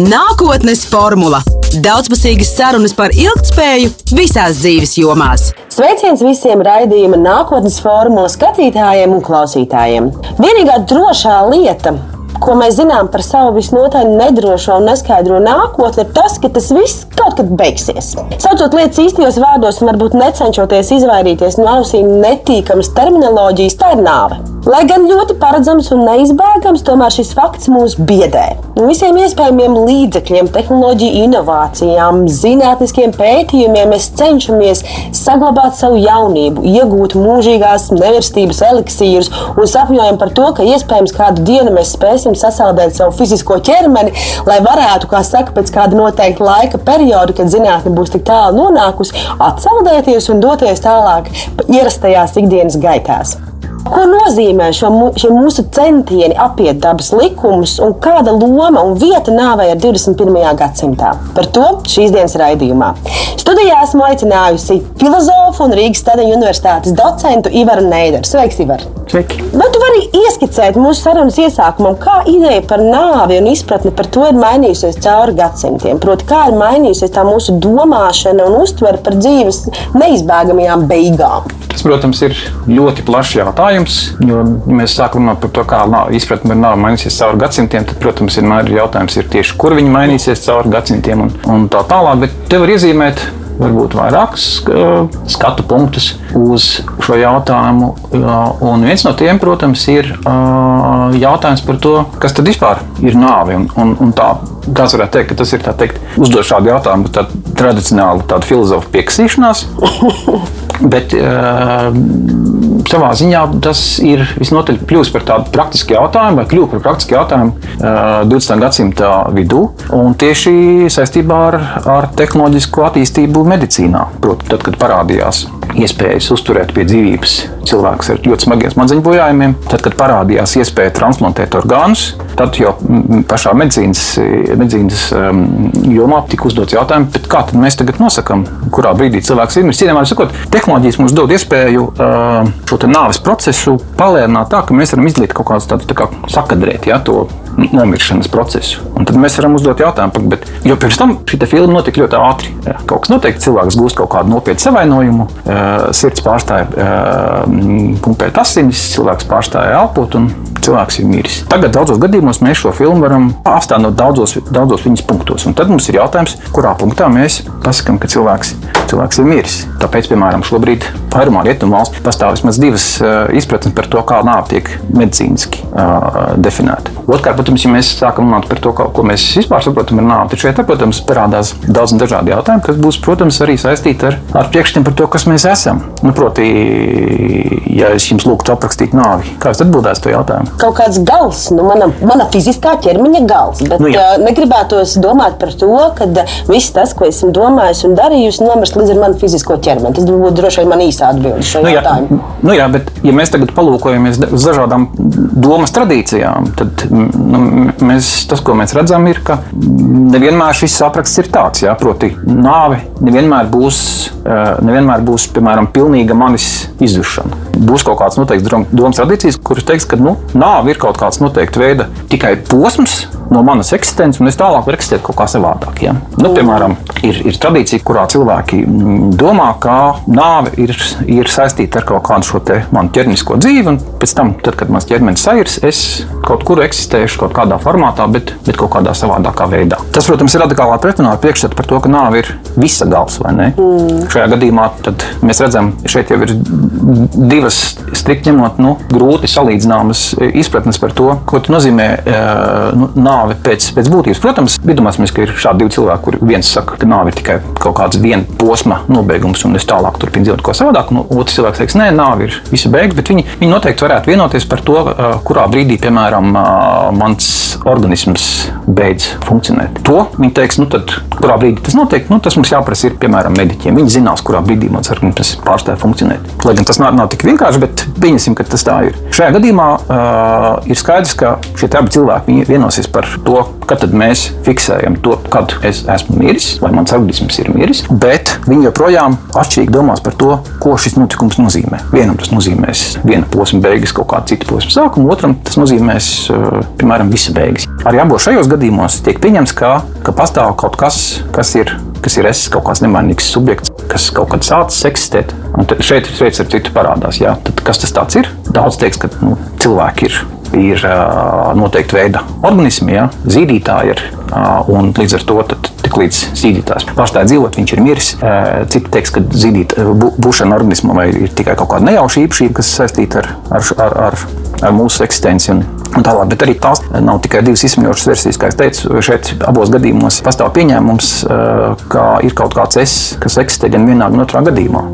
Nākotnes formula - daudzpusīgas sarunas par ilgspēju visās dzīves jomās. Sveiciens visiem raidījuma nākotnes formula skatītājiem un klausītājiem. Vienīgā drošā lieta, ko mēs zinām par savu visnotaļ nedrošo un neskaidro nākotni, ir tas, ka tas viss kaut kad beigsies. Saucot lietas īstajos vārdos un varbūt necenšoties izvairīties no ausīm netīkamas terminoloģijas, tā ir nāve. Lai gan ļoti paredzams un neizbēgams, tomēr šis fakts mūs biedē. Visiem iespējamiem līdzekļiem, tehnoloģiju inovācijām, zinātniskiem pētījumiem mēs cenšamies saglabāt savu jaunību, iegūt mūžīgās nemirstības eliksīrus un sapņojam par to, ka iespējams kādu dienu mēs spēsim sasaldēt savu fizisko ķermeni, lai varētu, kā saka, pēc kāda noteikta laika perioda, kad zinātne būs tik tālu nonākusi, atsaldēties un doties tālāk ierastajās ikdienas gaitās. Ko nozīmē šo, šie mūsu centieni apiet dabas likumus un kāda loma un vieta nāvei ir 21. gadsimtā? Par to šīs dienas raidījumā. Studijā esmu aicinājusi filozofu un Rīgas Stadeņu universitātes docentu Ivaru Neideru. Sveiks, Ivar! Sveiki! Vai tu vari ieskicēt mūsu sarunas iesākumam, kā ideja par nāvi un izpratni par to ir mainījusies cauri gadsimtiem? Proti, kā ir mainījusies tā mūsu domāšana un uztvere par dzīves neizbēgamajām beigām? Tas, protams, ir ļoti plašs jautājums. Jo, mēs sākam runāt par to, kā izpratne par nāvi mainīsies cauri gadsimtiem, tad, protams, vienmēr ir jautājums, ir tieši, kur viņi mainīsies cauri gadsimtiem un, un tā tālāk. Bet te var iezīmēt varbūt vairākus skatu punktus uz šo jautājumu. Un viens no tiem, protams, ir jautājums par to, kas tad vispār ir nāve. Un, un, un tā, kāds varētu teikt, ka tas ir teikt, uzdot šādu jautājumu, tad tradicionāli tāda filozofa pieksīšanās. Bet savā ziņā tas ir visnotaļ kļuvis par tādu praktisku jautājumu, vai kļuva par praktisku jautājumu uh, 20. gadsimta vidū. Tieši saistībā ar, ar tehnoloģisko attīstību medicīnā, proti, tad, kad parādījās iespējas uzturēt pie dzīvības cilvēkus ar ļoti smagiem smadzeņu bojājumiem, tad, kad parādījās iespēja transplantēt orgānus, tad jau pašā medicīnas, medicīnas um, jomā tika uzdots jautājums, kā mēs tagad nosakām, kurā brīdī cilvēks ir miris. Cienījamā sakot, tehnoloģijas mums dod iespēju uh, šo nāves procesu palēnināt tā, ka mēs varam izdarīt kaut kādus tādus tā kā sakadrēt ja, to nomiršanas procesu. Un tad mēs varam uzdot jautājumu, bet, jo pirms tam šī filma notika ļoti ātri. Ja, kaut kas notiek, cilvēks gūst kaut kādu nopietnu savainojumu, sirds pārstāja pumpēt asinis, cilvēks pārstāja elpot un cilvēks ir miris. Tagad daudzos gadījumos mēs šo filmu varam apstādināt daudzos, daudzos viņas punktos. Un tad mums ir jautājums, kurā punktā mēs pasakām, ka cilvēks, cilvēks ir miris. Tāpēc, piemēram, šobrīd vairumā rietumu valsts pastāv vismaz divas uh, izpratnes par to, kā nāve tiek medicīniski uh, definēta. Otrkārt, protams, ja mēs sākam runāt par to, ko, ko mēs vispār saprotam ar nāvi, tad šeit, protams, parādās daudz un dažādi jautājumi, kas būs, protams, arī saistīti ar, ar priekšstatu par to, kas mēs esam. Nu, proti, ja es jums lūgtu aprakstīt nāvi, kā jūs atbildētu to jautājumu? kaut kāds gals, nu, mana, mana fiziskā ķermeņa gals. Bet nu, jā. uh, negribētos domāt par to, ka viss tas, ko esmu domājis un darījis, nomirst līdz ar manu fizisko ķermeni. Tas būtu droši vien man īsā atbilde šo nu. Jā, nu, jā, bet ja mēs tagad palūkojamies uz dažādām domas tradīcijām, tad nu, mēs, tas, ko mēs redzam, ir, ka nevienmēr šis apraksts ir tāds. Jā, proti, nāve nevienmēr būs, nevienmēr būs piemēram, pilnīga manis izzušana. Būs kaut kāds noteikts domas tradīcijas, kuras teiks, ka nu, nāve ir kaut kāds noteikts veida tikai posms no manas eksistences, un es tālāk varu eksistēt kaut kā savādāk. Ja? Nu, piemēram, ir, ir tradīcija, kurā cilvēki domā, ka nāve ir, ir saistīta ar kaut kādu šo manu ķermenisko dzīvi, un pēc tam, tad, kad mans ķermenis sairs, es kaut kur eksistēšu kaut kādā formātā, bet, bet kaut kādā savādākā veidā. Tas, protams, ir radikālā pretrunā ar priekšstatu par to, ka nāve ir visa gals, vai ne? Mm. Šajā gadījumā mēs redzam, šeit jau ir divas strikt ņemot nu, grūti salīdzināmas izpratnes par to, ko nozīmē nu, nāve pēc, pēc būtības. Protams, iedomāsimies, ka ir šādi divi cilvēki, kur viens saka, ka nāve ir tikai kaut kāds viena posma nobeigums, un es tālāk turpinu dzīvot ko savādāk. Nu, otrs cilvēks teiks, nē, nāve ir visa beigas, bet viņi, viņi noteikti varētu vienoties par to, kurā brīdī, piemēram, mans organisms beidz funkcionēt. To viņi teiks, nu tad, kurā brīdī tas notiek, nu, tas mums jāprasa ir, piemēram, mediķiem. Viņi zinās, kurā brīdī mans organisms pārstāja funkcionēt. Lai gan tas nav, nav tik vienkārši, bet pieņemsim, ka tas tā ir. Šajā gadījumā uh, ir skaidrs, ka šie abi cilvēki vienosies par to, kad mēs fiksējam to, kad es esmu miris vai mans organisms ir miris. Bet viņi joprojām atšķirīgi domās par to, ko šis notikums nozīmē. Vienam tas nozīmēs viena posma beigas, kaut kāda cita posma sākuma, otram tas nozīmēs, uh, piemēram, visa beigas. Arī abos šajos gadījumos tiek pieņemts, ka, ka pastāv kaut kas, kas ir, kas ir es, kaut kāds nemainīgs subjekts, kas kaut kad sācis eksistēt. Un šeit, šeit ar citu parādās, jā, tad kas tas ir. Daudz teiks, ka nu, cilvēki ir ir noteikti veida organismi, ja? zīdītāji ir. Un līdz ar to tik līdz zīdītājs pārstāja dzīvot, viņš ir miris. Citi teiks, ka zīdīt, būšana organismam ir tikai kaut kāda nejauša īpašība, kas saistīta ar, ar, ar, ar, ar mūsu eksistenci. Un tālāk, bet arī tās nav tikai divas izsmeļošas versijas. Kā jau teicu, šeit abos gadījumos pastāv pieņēmums, ka ir kaut kāds es, kas eksistē gan vienā, gan otrā gadījumā.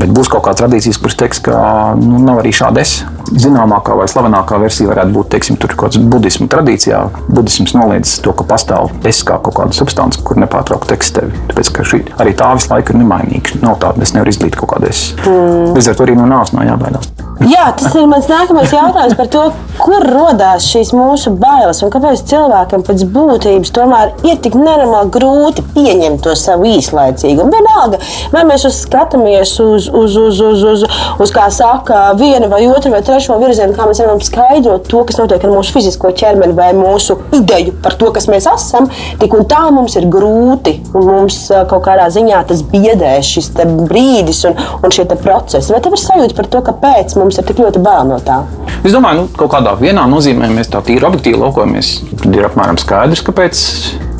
Bet būs kaut kāds tradīcijas, kuras teiks, ka nu, nav arī šāda es. Zināmākā vai slavenākā versija varētu būt teiksim, kaut kāds budismu tradīcijā. Budisms noliedz to, ka pastāv es kā kaut kāda substance, kur nepārtraukti eksistē. Tāpēc, šī, arī tā visu laiku ir nemainīga. Nav tāda, es nevaru izdarīt kaut kādu es. Mm. Līdz ar to arī no nāves nav jābaidās. Jā, tas ir mans nākamais jautājums par to, kur radās šīs mūsu bailes un kāpēc cilvēkam pēc būtības tomēr ir tik nenormāli grūti pieņemt to savu īslaicīgu. Un vienalga, vai mēs skatāmies uz, uz, uz, uz, uz, uz, kā saka, vienu vai otru vai trešo virzienu, kā mēs varam skaidrot to, kas notiek ar mūsu fizisko ķermeni vai mūsu ideju par to, kas mēs esam, tik un tā mums ir grūti. Mums kaut kādā ziņā tas biedē šis brīdis un, un šie procesi. Vai tev ir sajūta par to, kāpēc mums ir tik ļoti bail no tā? Es domāju, nu, kaut kādā vienā nozīmē mēs tā tīri objektīvi laukojamies. Tad ir apmēram skaidrs, kāpēc,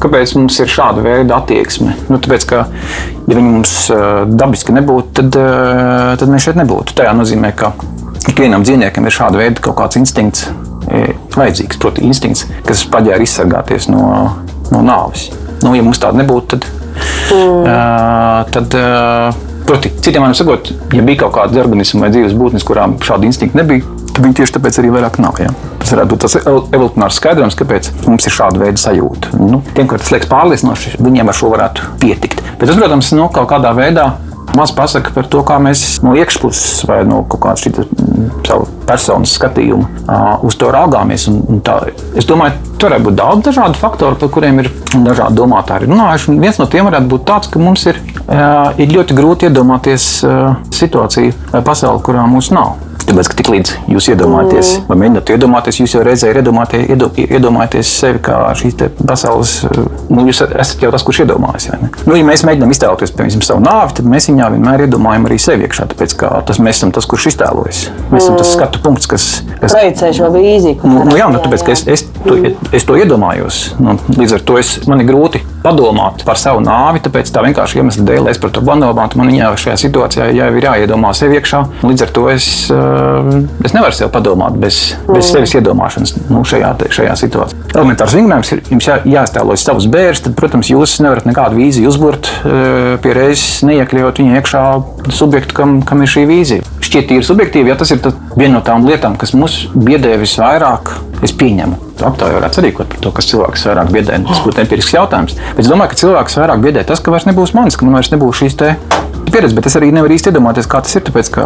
kāpēc mums ir šāda veida attieksme. Nu, tāpēc, ka, ja viņi mums dabiski nebūtu, tad, tad mēs šeit nebūtu. Tajā nozīmē, ka ikvienam dzīvniekam ir šāda veida kaut kāds instinkts vajadzīgs, proti, instinkts, kas paģēra izsargāties no, no nāves. Nu, ja mums tāda nebūtu, tad. Mm. Uh, tad uh, Proti, citiem vārdiem sakot, ja bija kaut kāda organisma vai dzīves būtnes, kurām šāda instinkta nebija, tad viņi tieši tāpēc arī vairāk nav. Ja? Tas varētu būt tas evolūcionārs skaidrojums, kāpēc mums ir šāda veida sajūta. Nu, tiem, kuriem tas liekas pārliecinoši, viņiem ar šo varētu pietikt. Bet tas, protams, nu, kaut kādā veidā maz pasaka par to, kā mēs no iekšpuses vai no kaut kāda šī savu personas skatījuma uh, uz to raugāmies. Un, un tā, es domāju, tur varētu būt daudz dažādu faktoru, par kuriem ir dažādi domātāji runājuši. Viens no tiem varētu būt tāds, ka mums ir, uh, ir ļoti grūti iedomāties uh, situāciju vai pasauli, kurā mums nav. Tāpēc, ka tiklīdz jūs iedomājaties, mm. vai mēģināt iedomāties, jūs jau reizē iedomājaties sevi kā šīs pasaules, nu, jūs esat jau tas, kurš iedomājas. Nu, ja mēs mēģinām iztēloties piemēram, savu nāvi, tad mēs viņā vienmēr iedomājam arī sevi iekšā. Tāpēc, tas, mēs esam tas, kurš iztēlojas. Mēs esam tas mm. skatu punkts, kas. kas Projicē šo vīziju. Nu, nu, jā, nu, tāpēc, ka es, es, to, es to iedomājos. Nu, līdz ar to es, man ir grūti padomāt par savu nāvi, tāpēc tā vienkārši iemesla dēļ es par to padomātu. Man jau šajā situācijā jau ir jāiedomā sevi iekšā. Līdz ar to es Ehm, es nevaru sev padomāt bez, bez mm. sevis iedomāšanas nu, šajā, šajā situācijā. Elementārs vingrinājums ir jums jā, jāiztēlojas savus bērnus, tad, protams, jūs nevarat nekādu vīziju uzbūvēt, eh, pie reizes neiekļaut viņa iekšā subjektu, kam, kam ir šī vīzija. Šķiet, tīri subjektīvi, ja tas ir viena no tām lietām, kas mums biedē visvairāk, es pieņemu. Aptaujā varētu sarīkot par to, kas cilvēks vairāk biedē. Tas būtu empirisks jautājums. Bet es domāju, ka cilvēks vairāk biedē tas, ka vairs nebūs manis, ka man vairs nebūs šīs pieredze, bet es arī nevaru īsti iedomāties, kā tas ir. Tāpēc, ka,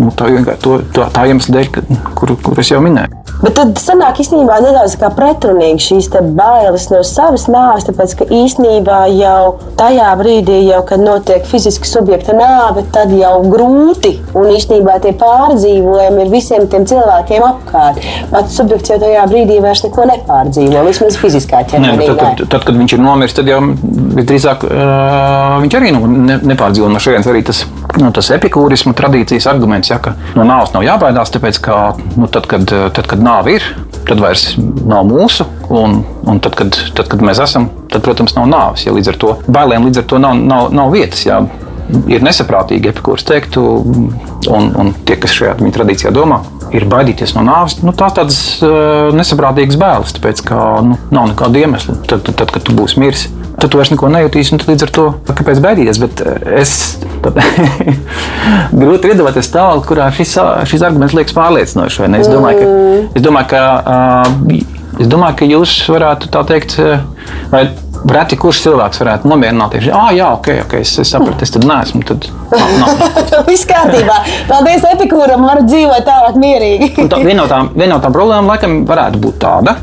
nu, tā, to, to, tā iemesla dēļ, kur, kur es jau minēju. Bet tad sanāk īstenībā nedaudz pretrunīgi šīs bailes no savas nāves, tāpēc ka īstenībā jau tajā brīdī, jau, kad notiek fiziska subjekta nāve, tad jau grūti un īstenībā tie pārdzīvojumi ir visiem tiem cilvēkiem apkārt. Pats subjekts jau tajā brīdī vairs neko nepārdzīvo, vismaz fiziskā ķermenī. Nē, tad, tad, tad, kad viņš ir nomiris, tad jau visdrīzāk uh, viņš arī nu, ne, nepārdzīvo. No šejienes arī tas, nu, tas epikūrismu tradīcijas arguments, ja, ka no nāves nav jābaidās, tāpēc ka nu, tad, kad, tad, kad nāve ir, tad vairs nav mūsu. Un, un tad, kad, tad, kad mēs esam, tad, protams, nav nāves. Ja, līdz ar to bailēm līdz ar to nav, nav, nav vietas. Ja. Ir nesaprātīgi, kurš teiktu, un, un tie, kas šajā tradīcijā domā, ir baidīties no nāves. Nu, tā tādas uh, nesaprātīgas bailes, tāpēc ka nu, nav nekāda iemesla. Tad, tad, tad, kad tu būsi miris, tad tu vairs neko nejutīsi, un līdz ar to kāpēc baidīties. Bet es grūti iedomāties tālu, kurā šis, šis arguments liekas pārliecinošs. Es domāju, ka, es domāju, ka, es domāju, ka jūs varētu tā teikt. Vai, Reti kurš cilvēks varētu nomierināties. Ah, jā, ok, ok, es, es sapratu, es tad neesmu. Tad, Viss kārtībā. Paldies, Epikūram, var dzīvot tālāk mierīgi. tā, viena no tām, vien no tām problēmām laikam varētu būt tāda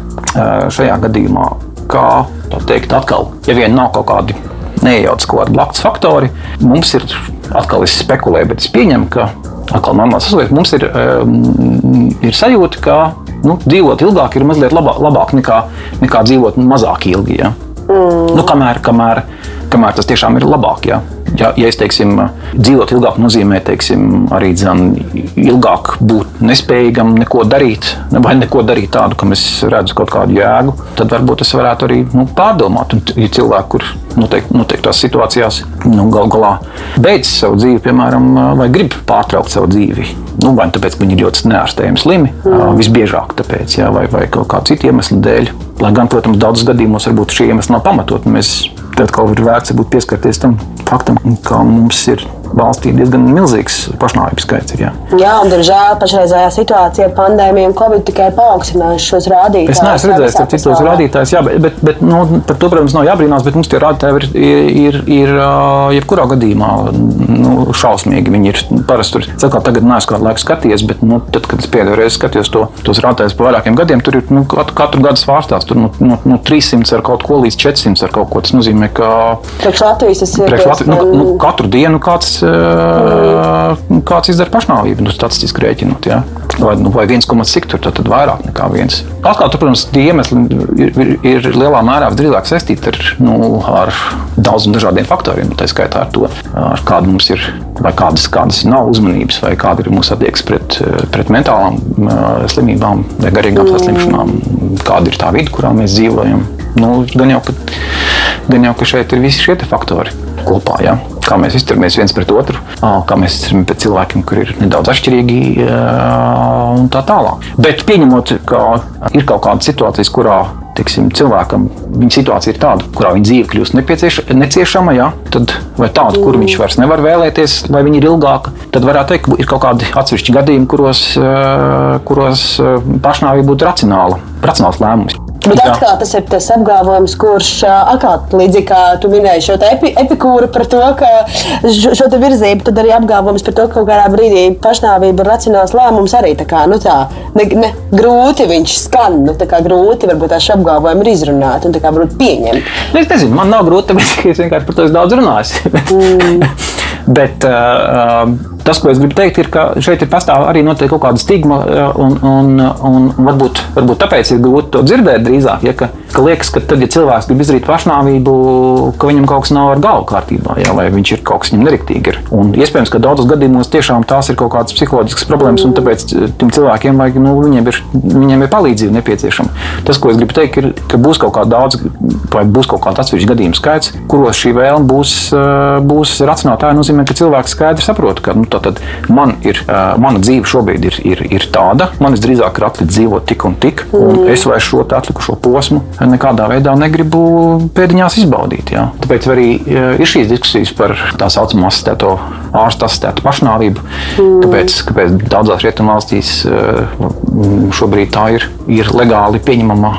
šajā gadījumā, kā teikt, atkal, ja vien nav kaut kādi neiejaucas kaut kādi blakus faktori. Mums ir atkal es spekulēju, bet es pieņemu, ka atkal normāls sasaukt, mums ir, um, ir sajūta, ka nu, dzīvot ilgāk ir mazliet labāk, labāk nekā, nekā dzīvot mazāk ilgi. Ja? Mm. Nu, kamēr, kamēr, kamēr tas tiešām ir labāk. Ja? Ja, ja es teiksim, dzīvot ilgāk, nozīmē teiksim, arī dzen, ilgāk būt nespējīgam neko darīt, vai neko darīt tādu, kam es redzu kaut kādu jēgu, tad varbūt es varētu arī nu, pārdomāt. Un ir cilvēki, kur noteikti, noteiktās situācijās nu, gal galā beidz savu dzīvi, piemēram, vai grib pārtraukt savu dzīvi. Nu, vai tāpēc, ka viņi ir ļoti neārstējami slimi, mm. visbiežāk tāpēc, jā, vai, vai kaut kāda cita iemesla dēļ. Lai gan, protams, daudzos gadījumos varbūt šie iemesli nav pamatot. Mēs kā ir vērts pieskarties tam faktam, ka mums ir valstī diezgan milzīgs pašnāvības skaits. Ir, jā. jā, un diemžēl pašreizējā situācijā ar pandēmiju un covid tikai paaugstinājuši šos rādītājus. Es neesmu redzējis ar citos rādītājus, jā, bet, bet, bet nu, par to, protams, nav jābrīnās, bet mums tie rādītāji ir, ir, ir, ir jebkurā gadījumā nu, šausmīgi. Viņi ir parasti tur, sakot, tagad neesmu kādu laiku skatījies, bet nu, tad, kad es pēdējo reizi skatījos to, tos rādītājus pa vairākiem gadiem, tur ir nu, katru gadu svārstās tur no, no, no 300 ar kaut ko līdz 400 ar kaut ko. Tas nozīmē, ka priekš Latvijas tas ir. Priekš Latvijas, nu, nu, katru dienu kāds. Kāds izdara pašnāvību, nu, statistiski rēķinot. Ja? Vai, nu, vai viens komats cik tur, tad, vairāk nekā viens. Atkal, tur, protams, tie iemesli ir, ir, ir lielā mērā drīzāk saistīti ar, nu, ar daudziem dažādiem faktoriem. Tā skaitā ar to, ar kāda mums ir, vai kādas, kādas nav uzmanības, vai kāda ir mūsu attieksme pret, pret mentālām slimībām vai garīgām saslimšanām, kāda ir tā vide, kurā mēs dzīvojam. Nu, gan, jau, ka, gan jau, ka šeit ir visi šie faktori kopā. Ja? Kā mēs izturamies viens pret otru, kā mēs izturamies pret cilvēkiem, kuriem ir nedaudz atšķirīgi un tā tālāk. Bet pieņemot, ka ir kaut kāda situācija, kurā tiksim, cilvēkam viņa situācija ir tāda, kurā viņa dzīve kļūst neciešama, ja? tad, vai tāda, kur viņš vairs nevar vēlēties, lai viņa ir ilgāka, tad varētu teikt, ka ir kaut kādi atsevišķi gadījumi, kuros, kuros pašnāvība būtu racionāla, racionāls lēmums. Bet atkal tas ir tas apgalvojums, kurš atkal līdzīgi kā tu minēji šo epi, epikūru par to, ka šo virzību, tad arī apgalvojums par to, ka kaut kādā brīdī pašnāvība ir racionāls lēmums arī tā kā, nu tā, ne, ne, grūti viņš skan, nu tā kā grūti varbūt tās apgalvojumi ir izrunāti un tā kā varbūt pieņemt. Nu, es nezinu, man nav grūti, tāpēc, ka es vienkārši par to esmu daudz runājis. mm. Bet uh, tas, ko es gribu teikt, ir, ka šeit ir pastāv arī kaut kāda stigma, un, un, un varbūt, varbūt tāpēc ir grūti to dzirdēt drīzāk. Ja, ka, ka liekas, ka tad, ja cilvēks grib izdarīt pašnāvību, ka viņam kaut kas nav ar galvu kārtībā, ja, vai viņš ir kaut kas viņam neriktīgi. Ir. Un iespējams, ka daudzos gadījumos tiešām tās ir kaut kādas psiholoģiskas problēmas, un tāpēc tiem cilvēkiem vajag, nu, viņiem, ir, viņiem ir palīdzība nepieciešama. Tas, ko es gribu teikt, ir, ka būs kaut kāda daudz, vai būs kaut kāds atsevišķs gadījumu skaits, kuros šī vēlme būs, būs racionāla. Tā nozīmē, ka cilvēks skaidri saprot, ka nu, man ir, mana dzīve šobrīd ir, ir, ir tāda, man visdrīzāk ir atlicis dzīvot tik un tik, un mm. es vairs šo atlikušo posmu nekādā veidā negribu pēdiņās izbaudīt. Jā. Tāpēc arī ir šīs diskusijas par tā saucamo asistēto ārstu asistētu pašnāvību. Mm. Kāpēc, kāpēc daudzās rietumvalstīs šobrīd tā ir, ir legāli pieņemama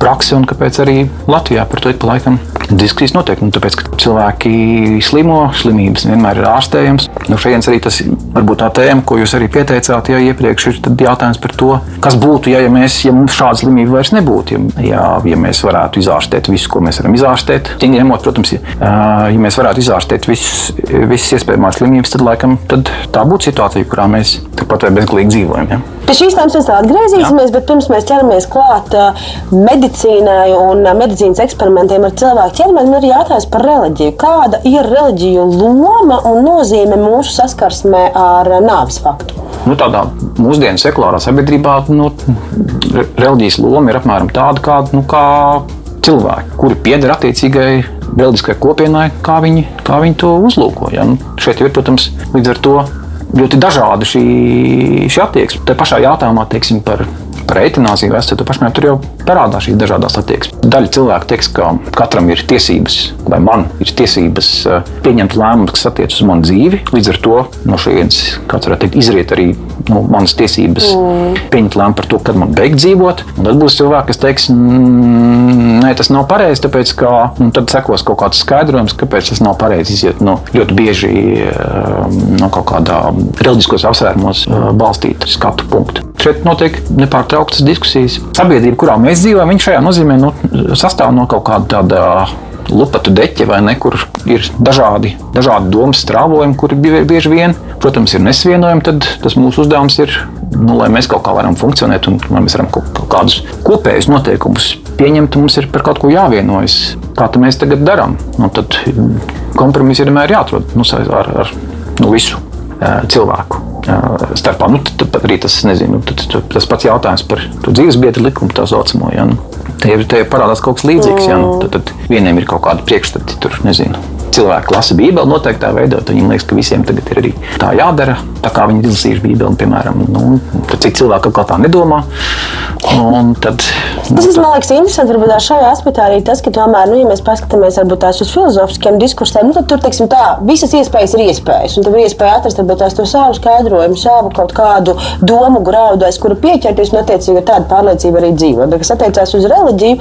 praksa un kāpēc arī Latvijā par to ik pa laikam diskusijas notiek. Nu, tāpēc, ka cilvēki slimo, slimības vienmēr ir ārstējams. Nu, šeit arī tas varbūt tā tēma, ko jūs arī pieteicāt, ja iepriekš ir jautājums par to, kas būtu, ja, ja, mēs, ja mums šāda slimība vairs nebūtu. Ja, ja, ja mēs varētu izārstēt visu, ko mēs varam izārstēt, tad, ņemot, protams, ja, ja mēs varētu izārstēt visas iespējamās slimības, tad laikam tad tā būtu situācija, kurā mēs tikpat vai bezgalīgi dzīvojam. Ja. Pie šīs tēmas mēs atgriezīsimies, Jā. bet pirms mēs ķeramies klāt medicīnai un medicīnas eksperimentiem ar cilvēku ķermeni, ir jautājums par reliģiju. Kāda ir reliģiju loma un nozīme mūsu saskarsmē ar nāves faktu? Nu, tādā mūsdienu sekulārā sabiedrībā nu, reliģijas loma ir apmēram tāda, kāda nu, kā cilvēki, kuri pieder attiecīgai reliģiskai kopienai, kā viņi, kā viņi to uzlūko. Ja? Nu, šeit ir, protams, līdz ar to ļoti dažāda šī, šī attieksme. Tā pašā jautājumā teiksim, par, par eitanāziju vēsturi pašmēr tur jau parādās šīs dažādas attieksmes. Daļa cilvēku teiks, ka katram ir tiesības, vai man ir tiesības eh, pieņemt lēmumus, kas attiecas uz manu dzīvi. Līdz ar to no šejienes, kāds varētu teikt, izriet arī no manas tiesības mm. pieņemt lēmumu par to, kad man beigt dzīvot. Un tad būs cilvēki, kas teiks, nē, tas nav pareizi, tāpēc ka tad sekos kaut kāds skaidrojums, kāpēc tas nav pareizi iziet no ļoti bieži eh, no kaut kādā reliģiskos apsvērumos eh, balstīta skatu punkta. Šeit notiek nepārtrauktas diskusijas. Sabiedrība, kurā mēs dzīvojam, šajā nozīmē nu, sastāv no kaut kāda tāda lupatu deķi, vai ne, kur ir dažādi, dažādi domas strāvojumi, kuri bieži vien, protams, ir nesvienojami, tad tas mūsu uzdevums ir, nu, lai mēs kaut kā varam funkcionēt un lai mēs varam kaut, kaut kādus kopējus noteikumus pieņemt, mums ir par kaut ko jāvienojas. Kā mēs tagad darām? Nu, tad kompromiss ir vienmēr jāatrod nu, ar, ar nu, visu cilvēku starpā. Nu, tad, arī tas, nezinu, tad, tas pats jautājums par dzīves biedru likumu, tā saucamo. Ja, nu, Te, te parādās kaut kas līdzīgs. Ja, nu, tad, tad vieniem ir kaut kādi priekšstati, tur nezinu cilvēki lasa Bībeli noteiktā veidā, tad viņiem liekas, ka visiem tagad ir arī tā jādara. Tā kā viņi izlasījuši Bībeli, piemēram, nu, tad citi cilvēki kaut kā tā nedomā. Tad, nu, tas man liekas interesanti. Varbūt šajā aspektā arī tas, ka tomēr, nu, ja mēs paskatāmies varbūt tās uz filozofiskiem diskursiem, nu, tad tur, teiksim, tā, visas iespējas ir iespējas. Un tad ir iespēja atrast varbūt tās to savu skaidrojumu, savu kaut kādu domu graudu, aiz kura pieķerties un attiecīgi ar tādu pārliecību arī dzīvot. Kas attiecās uz reliģiju,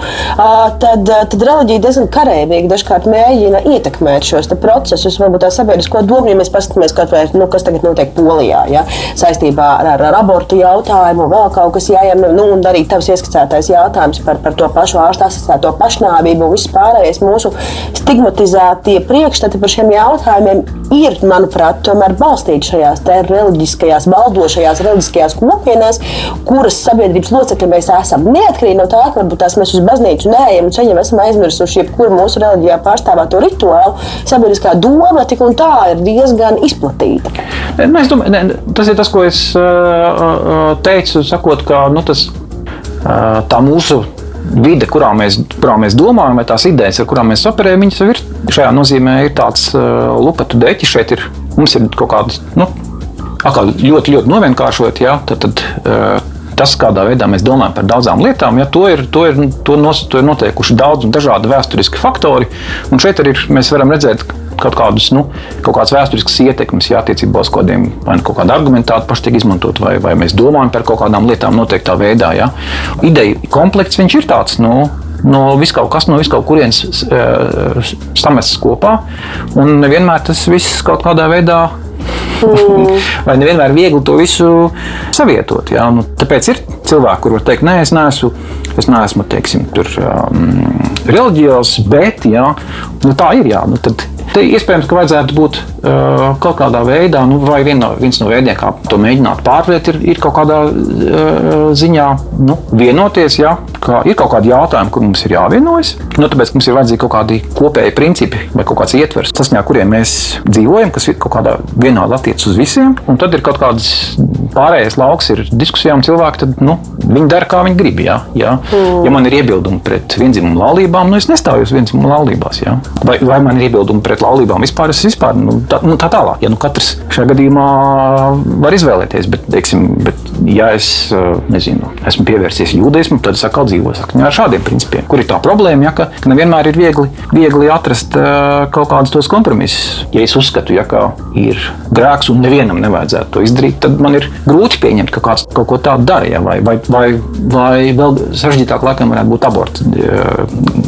tad, tad reliģija diezgan karēvīgi dažkārt mēģina ietekmēt šos procesus, varbūt tā sabiedrisko domu, ja mēs paskatāmies, vai, nu, kas tagad notiek Polijā, ja, saistībā ar, ar, ar abortu jautājumu, vēl kaut kas jāiem, nu, un arī tavs ieskicētais jautājums par, par to pašu ārstu asociēto pašnāvību un viss pārējais mūsu stigmatizētie priekšstati par šiem jautājumiem ir, manuprāt, tomēr balstīti šajās reliģiskajās, valdošajās reliģiskajās kopienās, kuras sabiedrības locekļi mēs esam. Neatkarīgi no tā, ka varbūt tās mēs uz baznīcu neejam un ceļam esam aizmirsuši jebkuru mūsu reliģijā pārstāvēto rituālu, sabiedriskā doma tik un tā ir diezgan izplatīta. Ne, es domāju, ne, tas ir tas, ko es uh, teicu, sakot, ka nu, tas, tā mūsu vide, kurā mēs, kurā mēs domājam, vai tās idejas, ar kurām mēs operējam, viņas jau ir šajā nozīmē ir tāds uh, lupatu deķis. Šeit ir, mums ir kaut kāda nu, ļoti, ļoti novienkāršot. Ja, tad, tad, uh, tas, kādā veidā mēs domājam par daudzām lietām, ja, to, ir, to, ir, to, nos, to ir noteikuši daudz un dažādi vēsturiski faktori. Un šeit arī mēs varam redzēt kaut kādus nu, kaut kādas vēsturiskas ietekmes, ja attiecībā uz kaut kādiem vai nu kaut kādu argumentātu paši tiek izmantot, vai, vai mēs domājam par kaut kādām lietām noteiktā veidā. Ja. Ideja komplekts viņš ir tāds. Nu, no viskaut kas, no viskaut kurienes uh, samests kopā. Un nevienmēr tas viss kaut kādā veidā Mm. Vai nevienmēr ir viegli to visu savietot? Jā? Nu, tāpēc ir cilvēki, kuriem teikt, nē, es neesmu, es neesmu teiksim, tur, um, reliģijos, bet jā, nu, tā ir. Jā, nu, tad, Te iespējams, ka vajadzētu būt uh, kaut kādā veidā, nu, vai vien no, viens no veidiem, kā to mēģināt pārvērt, ir, ir kaut kādā uh, ziņā nu, vienoties. Ja, ka ir kaut kādi jautājumi, kur mums ir jāvienojas. Nu, tāpēc mums ir vajadzīgi kaut kādi kopēji principi vai kaut kāds ietvers, saskaņā kuriem mēs dzīvojam, kas ir kaut kādā vienādi attiecas uz visiem. Un tad ir kaut kādas pārējais lauks, ir diskusijām cilvēki, tad nu, viņi dara, kā viņi grib. Ja, ja, mm. ja man ir iebildumi pret vienzimumu laulībām, nu es nestāju uz vienzimumu laulībās. Ja. Vai, vai man ir iebildumi pret laulībām vispār, es vispār nu, tā, nu, tā tālāk. Ja nu katrs šajā gadījumā var izvēlēties, bet, teiksim, bet ja es nezinu, esmu pievērsies jūdaismam, tad es atkal dzīvoju saskaņā ar šādiem principiem. Kur ir tā problēma, ja, ka, ka nevienmēr ir viegli, viegli atrast uh, kaut kādus tos kompromisus. Ja es uzskatu, ja ir grēks un nevienam nevajadzētu to izdarīt, tad man ir grūti pieņemt, ka kāds kaut ko tādu dara. Ja, vai, vai, vai, vai vēl sarežģītāk laikam varētu būt aborts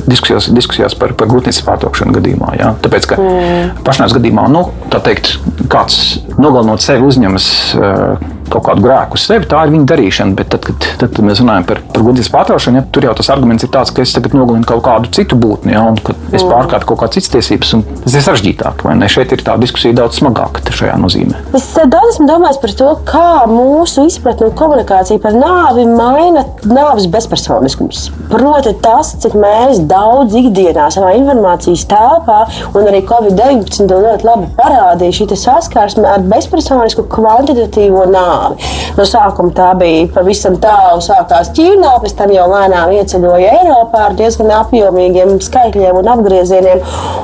diskusijās, diskusijās par, par grūtniecības pārtraukšanu gadījumā. Ja? Tāpēc, ka mm. pašnāvības gadījumā, nu, tā teikt, kāds nogalinot sevi uzņemas. Uh, kaut kādu grēku uz sevi, tā ir viņa darīšana. Bet tad, kad, tad, kad mēs runājam par, par godības pārtraušanu, ja, tur jau tas arguments ir tāds, ka es tagad nogalinu kaut kādu citu būtni, ja, un ka es mm. pārkāpu kaut kādas citas tiesības. Tas ir sarežģītāk, vai ne? Šeit ir tā diskusija daudz smagāka šajā nozīmē. Es daudz esmu domājis par to, kā mūsu izpratne un komunikācija par nāvi maina nāves bezpersoniskums. Proti, tas, cik mēs daudz ikdienā savā informācijas telpā un arī Covid-19 ļoti labi parādīja šī saskarsme ar bezpersonisku kvantitatīvo nāvi nāvi. No sākuma tā bija pavisam tālu, sākās Ķīnā, pēc tam jau lēnām ieceļoja Eiropā ar diezgan apjomīgiem skaitļiem un apgriezieniem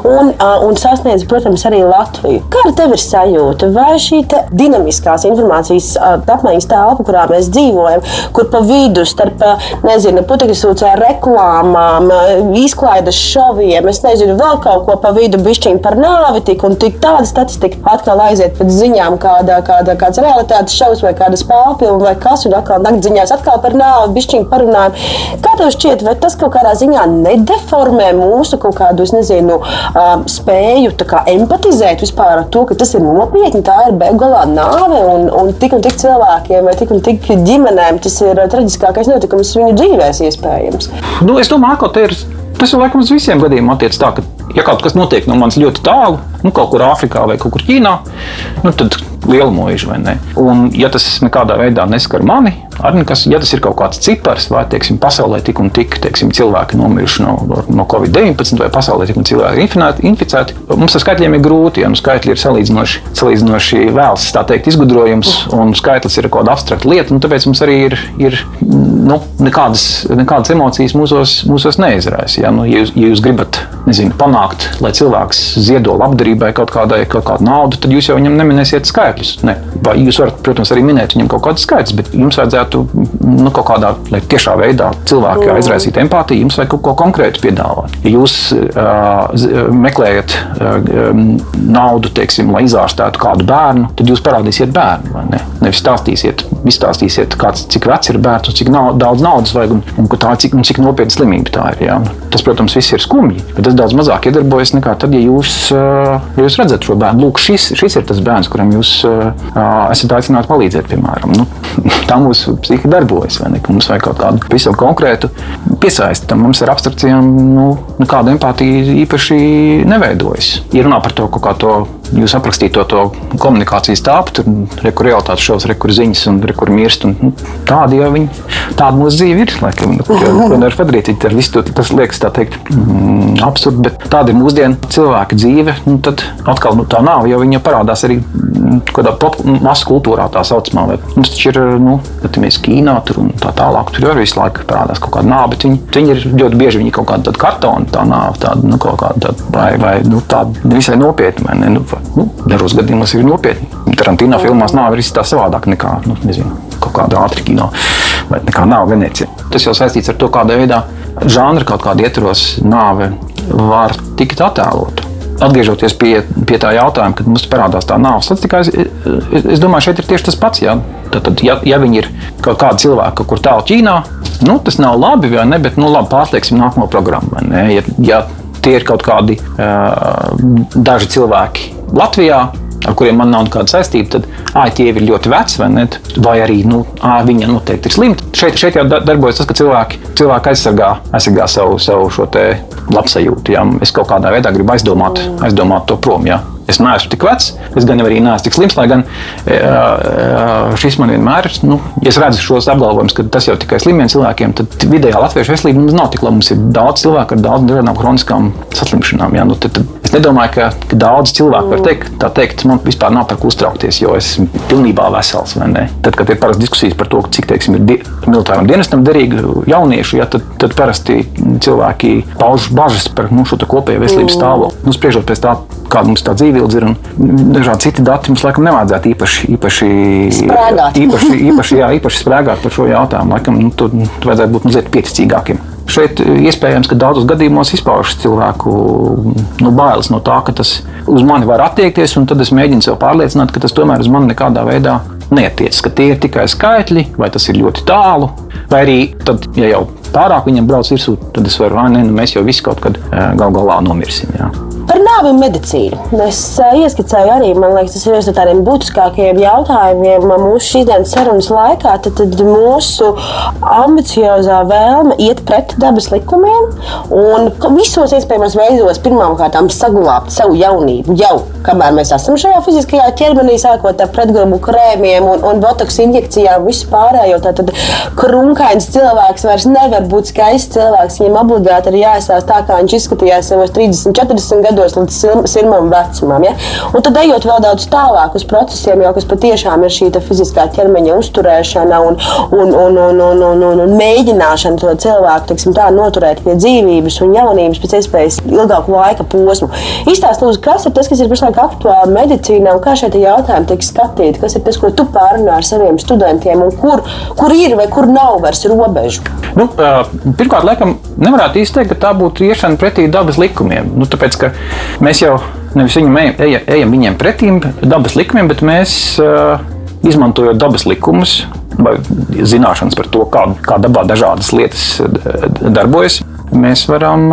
un, un sasniedz, protams, arī Latviju. Kāda tev ir sajūta? Vai šī dinamiskās informācijas apmaiņas telpa, kurā mēs dzīvojam, kur pa vidu starp, nezinu, putekļu sūcā reklāmām, izklaides šoviem, es nezinu, vēl kaut ko pa vidu bišķiņu par nāvi tik un tik tāda statistika atkal aiziet pēc ziņām kādā, kādā, kāds realitātes šovs vai kāda spēļu filma vai kas, un atkal naktdziņās atkal par nāvi, bišķiņu parunājam. Kā tev šķiet, vai tas kaut kādā ziņā nedeformē mūsu kaut kādu, es nezinu, spēju empatizēt vispār ar to, ka tas ir nopietni, tā ir beigās nāve un, un tik un tik cilvēkiem vai tik un tik ģimenēm tas ir traģiskākais notikums viņu dzīvēs iespējams. Nu, es domāju, ka ir Tas jau laikam uz visiem gadījumiem attiecas tā, ka ja kaut kas notiek no manis ļoti tālu, nu, kaut kur Āfrikā vai kaut kur Ķīnā, nu, tad liela mūža, vai ne? Un, ja tas nekādā veidā neskar mani, arī nekas, ja tas ir kaut kāds cipars, vai teiksim, pasaulē tik un tik teiksim, cilvēki nomiruši no, no Covid-19, vai pasaulē tik un cilvēki inficēti, mums ar skaitļiem ir grūti, ja nu, skaitļi ir salīdzinoši, salīdzinoši vēls, tā teikt, izgudrojums, un skaitlis ir kaut kāda abstrakta lieta, un tāpēc mums arī ir, ir nu, nekādas, nekādas emocijas mūsos, mūsos neizraisa. Ja? Nu, ja, jūs, ja jūs gribat nezinu, panākt, lai cilvēks ziedo labdarībai kaut, kādai, kaut kādu naudu, tad jūs jau viņam neminēsiet skaitļus. Ne. Vai jūs varat, protams, arī minēt viņam kaut kādus skaitļus, bet jums vajadzētu nu, kaut kādā tiešā veidā cilvēku aizraisīt empātiju, jums vajag kaut ko konkrētu piedāvāt. Ja jūs uh, meklējat uh, naudu, teiksim, lai izārstētu kādu bērnu, tad jūs parādīsiet bērnu. Ne? Nevis stāstīsiet, izstāstīsiet, kāds, cik vecs ir bērns un cik nav, daudz naudas vajag un, un, tā, cik, un cik nopietna slimība tā ir. Ja? Tas, protams, viss ir skumji, bet tas daudz mazāk iedarbojas nekā tad, ja jūs, ja jūs redzat šo bērnu. Lūk, šis, šis ir tas bērns, kuram jūs esat aicināti palīdzēt, piemēram. Nu, tā mūsu psihi darbojas. Mums vajag kaut kādu pavisam konkrētu piesaisti. Tam mums ar abstrakcijām nu, nekāda empātija īpaši neveidojas. Ja runā par to kaut kā to jūs aprakstīto to komunikācijas tāpu, tur rekur realitātes šovs, rekur ziņas un rekur mirst. Un, nu, tāda jau viņi, tāda mūsu dzīve ir. Laikam, nu, ko, nevar padarīt, ar visu to, tas liekas tā teikt mm, absurdi, bet tāda ir mūsdienu cilvēka dzīve. Nu, tad atkal nu, tā nav, jo viņa parādās arī mm, kādā masu kultūrā tā saucamā. Vai, mums taču ir, nu, mēs kīnā tur un tā tālāk, tur jau visu laiku parādās kaut kāda nāve, bet viņi, viņi ir ļoti bieži viņi kaut kāda kartona, tā nāve, tāda, nu, kaut kāda, tāda, vai, vai nu, tāda visai nopietna. Nu, nu, dažos gadījumos ir nopietni. Tarantīna filmās nav arī tā savādāk nekā nu, nezinu, kaut kāda kino vai nekā nav Venecija. Tas jau saistīts ar to, kādā veidā žanra kaut kāda ietvaros nāve var tikt attēlota. Atgriežoties pie, pie tā jautājuma, kad mums parādās tā nāves statistika, es, es, domāju, šeit ir tieši tas pats. Jā. Tad, ja, ja viņi ir kaut kādi cilvēki, kur tālu Ķīnā, nu, tas nav labi, vai ne? Bet, nu, labi, pārslēgsim nākamo programmu. Ja, ja tie ir kaut kādi uh, daži cilvēki, Latvijā, ar kuriem man nav nekāda saistība, tad tie ir ļoti veci, vai, ne? vai arī nu, ah, viņa noteikti ir slimta. Šeit, šeit jau darbojas tas, ka cilvēki, cilvēki aizsargā, aizsargā savu, savu šo labsajūtu. Ja? Es kaut kādā veidā gribu aizdomāt, aizdomāt to prom. Ja? Es neesmu tik vecs, es gan arī neesmu tik slims, lai gan e, e, šis man vienmēr ir. Nu, ja es redzu šos apgalvojumus, ka tas jau tikai slimiem cilvēkiem, tad vidējā latviešu veselība mums nav tik laba. Mums ir daudz cilvēku ar daudz dažādām kroniskām saslimšanām. Ja? Nu, tad, tad es nedomāju, ka, ka daudz cilvēku var teikt, tā teikt, man vispār nav par ko uztraukties, jo es esmu pilnībā vesels. Tad, kad ir parasti diskusijas par to, cik teiksim, ir di militāram dienestam derīgi jaunieši, ja, tad, tad parasti cilvēki pauž bažas par nu, šo kopējo veselības stāvokli. Nu, spriežot pēc tā, kāda mums tā dzīve dzīvildzi ir un dažādi citi dati. Mums laikam nevajadzētu īpaši, īpaši, sprēgāt. īpaši, īpaši, jā, īpaši sprēgāt par šo jautājumu. Laikam nu, tur vajadzētu būt mazliet pieticīgākiem. Šeit iespējams, ka daudzos gadījumos izpaužas cilvēku nu, bailes no tā, ka tas uz mani var attiekties, un tad es mēģinu sev pārliecināt, ka tas tomēr uz mani nekādā veidā neatiecas, ka tie ir tikai skaitļi, vai tas ir ļoti tālu, vai arī tad, ja jau pārāk viņam brauc virsū, tad es varu, vai ne, nu, mēs jau visi kaut kad gal galā nomirsim. Jā. Par nāvi un medicīnu. Es uh, ieskicēju arī, man liekas, tas ir viens no tādiem būtiskākajiem jautājumiem mūsu šīs dienas sarunas laikā. Tad, tad mūsu ambiciozā vēlme iet pret dabas likumiem un visos iespējamos veidos pirmkārt saglabāt savu jaunību jau kamēr mēs esam šajā fiziskajā ķermenī, sākot ar pretgrumu krēmiem un, un botoks injekcijām, vispārējo. Tad krunkains cilvēks vairs nevar būt skaists cilvēks. Viņam obligāti ir jāizstāsta tā, kā viņš izskatījās savos 30, 40 gados gados līdz sirmam vecumam. Ja? Un tad ejot vēl daudz tālāk uz procesiem, jau, kas patiešām ir šī fiziskā ķermeņa uzturēšana un, un, un, un, un, un, un, un mēģināšana to cilvēku tiksim, tā, noturēt pie dzīvības un jaunības pēc iespējas ilgāku laika posmu. Izstāst, lūdzu, kas ir tas, kas ir pašlaik aktuāli medicīnā un kā šie jautājumi tiek skatīti? Kas ir tas, ko tu pārunā ar saviem studentiem un kur, kur ir vai kur nav vairs robežu? Nu, pirmkārt, laikam, nevarētu īsti teikt, ka tā būtu iešana pretī dabas likumiem. Nu, tāpēc, Mēs jau nevis viņam ejam, ejam, viņiem pretīm dabas likumiem, bet mēs uh, izmantojot dabas likumus vai zināšanas par to, kā, kā dabā dažādas lietas darbojas. Mēs varam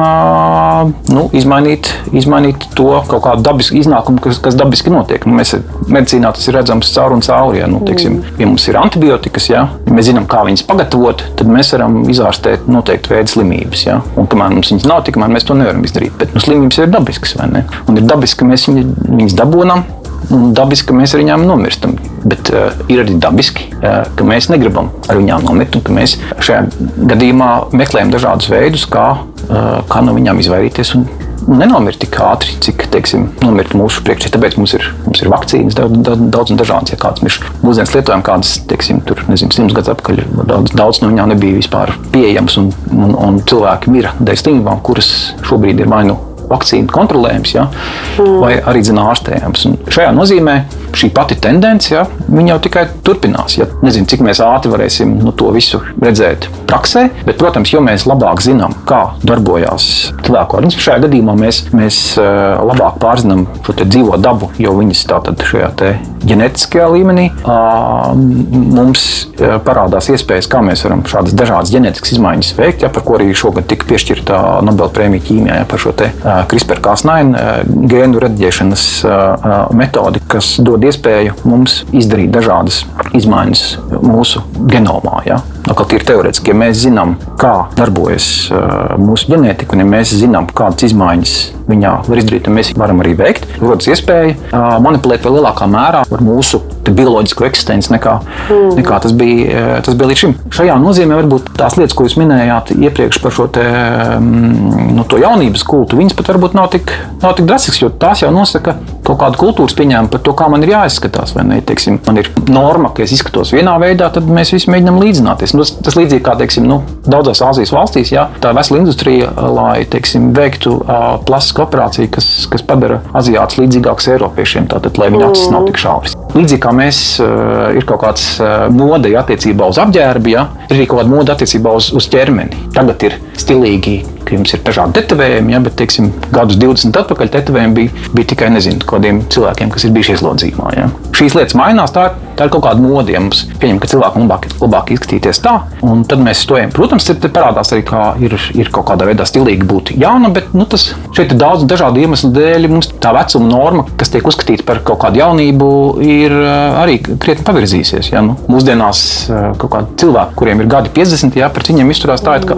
nu, izmainīt, izmainīt to kaut kādu dabisku iznākumu, kas, kas dabiski notiek. Nu, mēs medicīnā tas ir redzams caur un cauri. Ja, nu, teiksim, ja mums ir antibiotikas, ja, ja mēs zinām, kā viņas pagatavot, tad mēs varam izārstēt noteiktu veidu slimības. Ja. Un kamēr mums viņas nav, tikmēr mēs to nevaram izdarīt. Bet nu, slimības ir dabiskas, vai ne? Un ir dabiski, ka mēs viņas dabūjam dabiski, ka mēs ar viņām nomirstam. Bet uh, ir arī dabiski, uh, ka mēs negribam ar viņām nomirt, mēs šajā gadījumā meklējam dažādus veidus, kā, uh, kā no viņām izvairīties. Un, nenomirt tik ātri, cik teiksim, nomirt mūsu priekšā. Tāpēc mums ir, mums ir vakcīnas daudz, daudz, daudz un dažādas. Ja kāds mēs mūsdienas lietojam, kādas, teiksim, tur, nezinu, simts gadus atpakaļ, daudz, daudz no viņām nebija vispār pieejams, un, un, un cilvēki mira dēļ slimībām, kuras šobrīd ir vai nu vakcīnu kontrolējams, ja, mm. vai arī zina, ārstējams. Un šajā nozīmē šī pati tendence ja, jau tikai turpinās. Ja. Nezinu, cik mēs ātri varēsim nu, to visu redzēt praksē, bet, protams, jo mēs labāk zinām, kā darbojas cilvēku organisms, šajā gadījumā mēs, mēs labāk pārzinām šo dzīvo dabu, jo viņas tātad šajā ģenētiskajā līmenī mums parādās iespējas, kā mēs varam šādas dažādas ģenētiskas izmaiņas veikt, ja, par ko arī šogad tika piešķirta Nobel prēmija ķīmijā ja, par šo te eh, CRISPR-Cas9 gēnu rediģēšanas metodi, kas dod iespēju mums izdarīt dažādas izmaiņas mūsu genomā. Ja? Atkal ir teorētiski, ja mēs zinām, kā darbojas mūsu ģenētika, un ja mēs zinām, kādas izmaiņas viņā var izdarīt, tad mēs varam arī veikt. Rodas iespēja manipulēt vēl lielākā mērā ar mūsu bioloģisko eksistenci nekā, mm. nekā tas, bija, tas bija līdz šim. Šajā nozīmē varbūt tās lietas, ko jūs minējāt iepriekš par šo te, nu, jaunības kultu, viņas pat varbūt nav tik, nav tik drastiskas, jo tās jau nosaka kaut kādu kultūras pieņēmumu par to, kā man ir jāizskatās. Ne, teiksim, man ir norma, ka es izskatos vienā veidā, tad mēs visi mēģinām līdzināties. Nu, tas līdzīgi kā teiksim, nu, daudzās Āzijas valstīs, jā, tā vesela industrija, lai teiksim, veiktu uh, plastisku operāciju, kas, kas padara aziātus līdzīgākus Eiropiešiem, tātad, lai viņu acis nav tik šaubas. Līdzīgi kā mēs, uh, ir kaut kāds uh, mode attiecībā uz apģērbu, ja, ir arī kaut kāda mode attiecībā uz, uz ķermeni. Tagad ir stilīgi ka jums ir dažādi tetovējumi, ja, bet, teiksim, gadus 20 atpakaļ tetovējumi bija, bija tikai nezinu, kādiem cilvēkiem, kas ir bijuši ieslodzījumā. Ja. Šīs lietas mainās, tā, tā ir kaut kāda mode. Ja mums pieņem, ka cilvēkam labāk, labāk izskatīties tā, un tad mēs to ejam. Protams, te parādās arī, ka ir, ir kaut kādā veidā stilīgi būt jauna, bet nu, tas šeit ir daudz dažādu iemeslu dēļ. Mums tā vecuma norma, kas tiek uzskatīta par kaut kādu jaunību, ir eh, arī krietni pavirzījusies. Ja. Nu, mūsdienās eh, kaut kādi cilvēki, kuriem ir gadi 50, ja, pret viņiem izturās tā, ka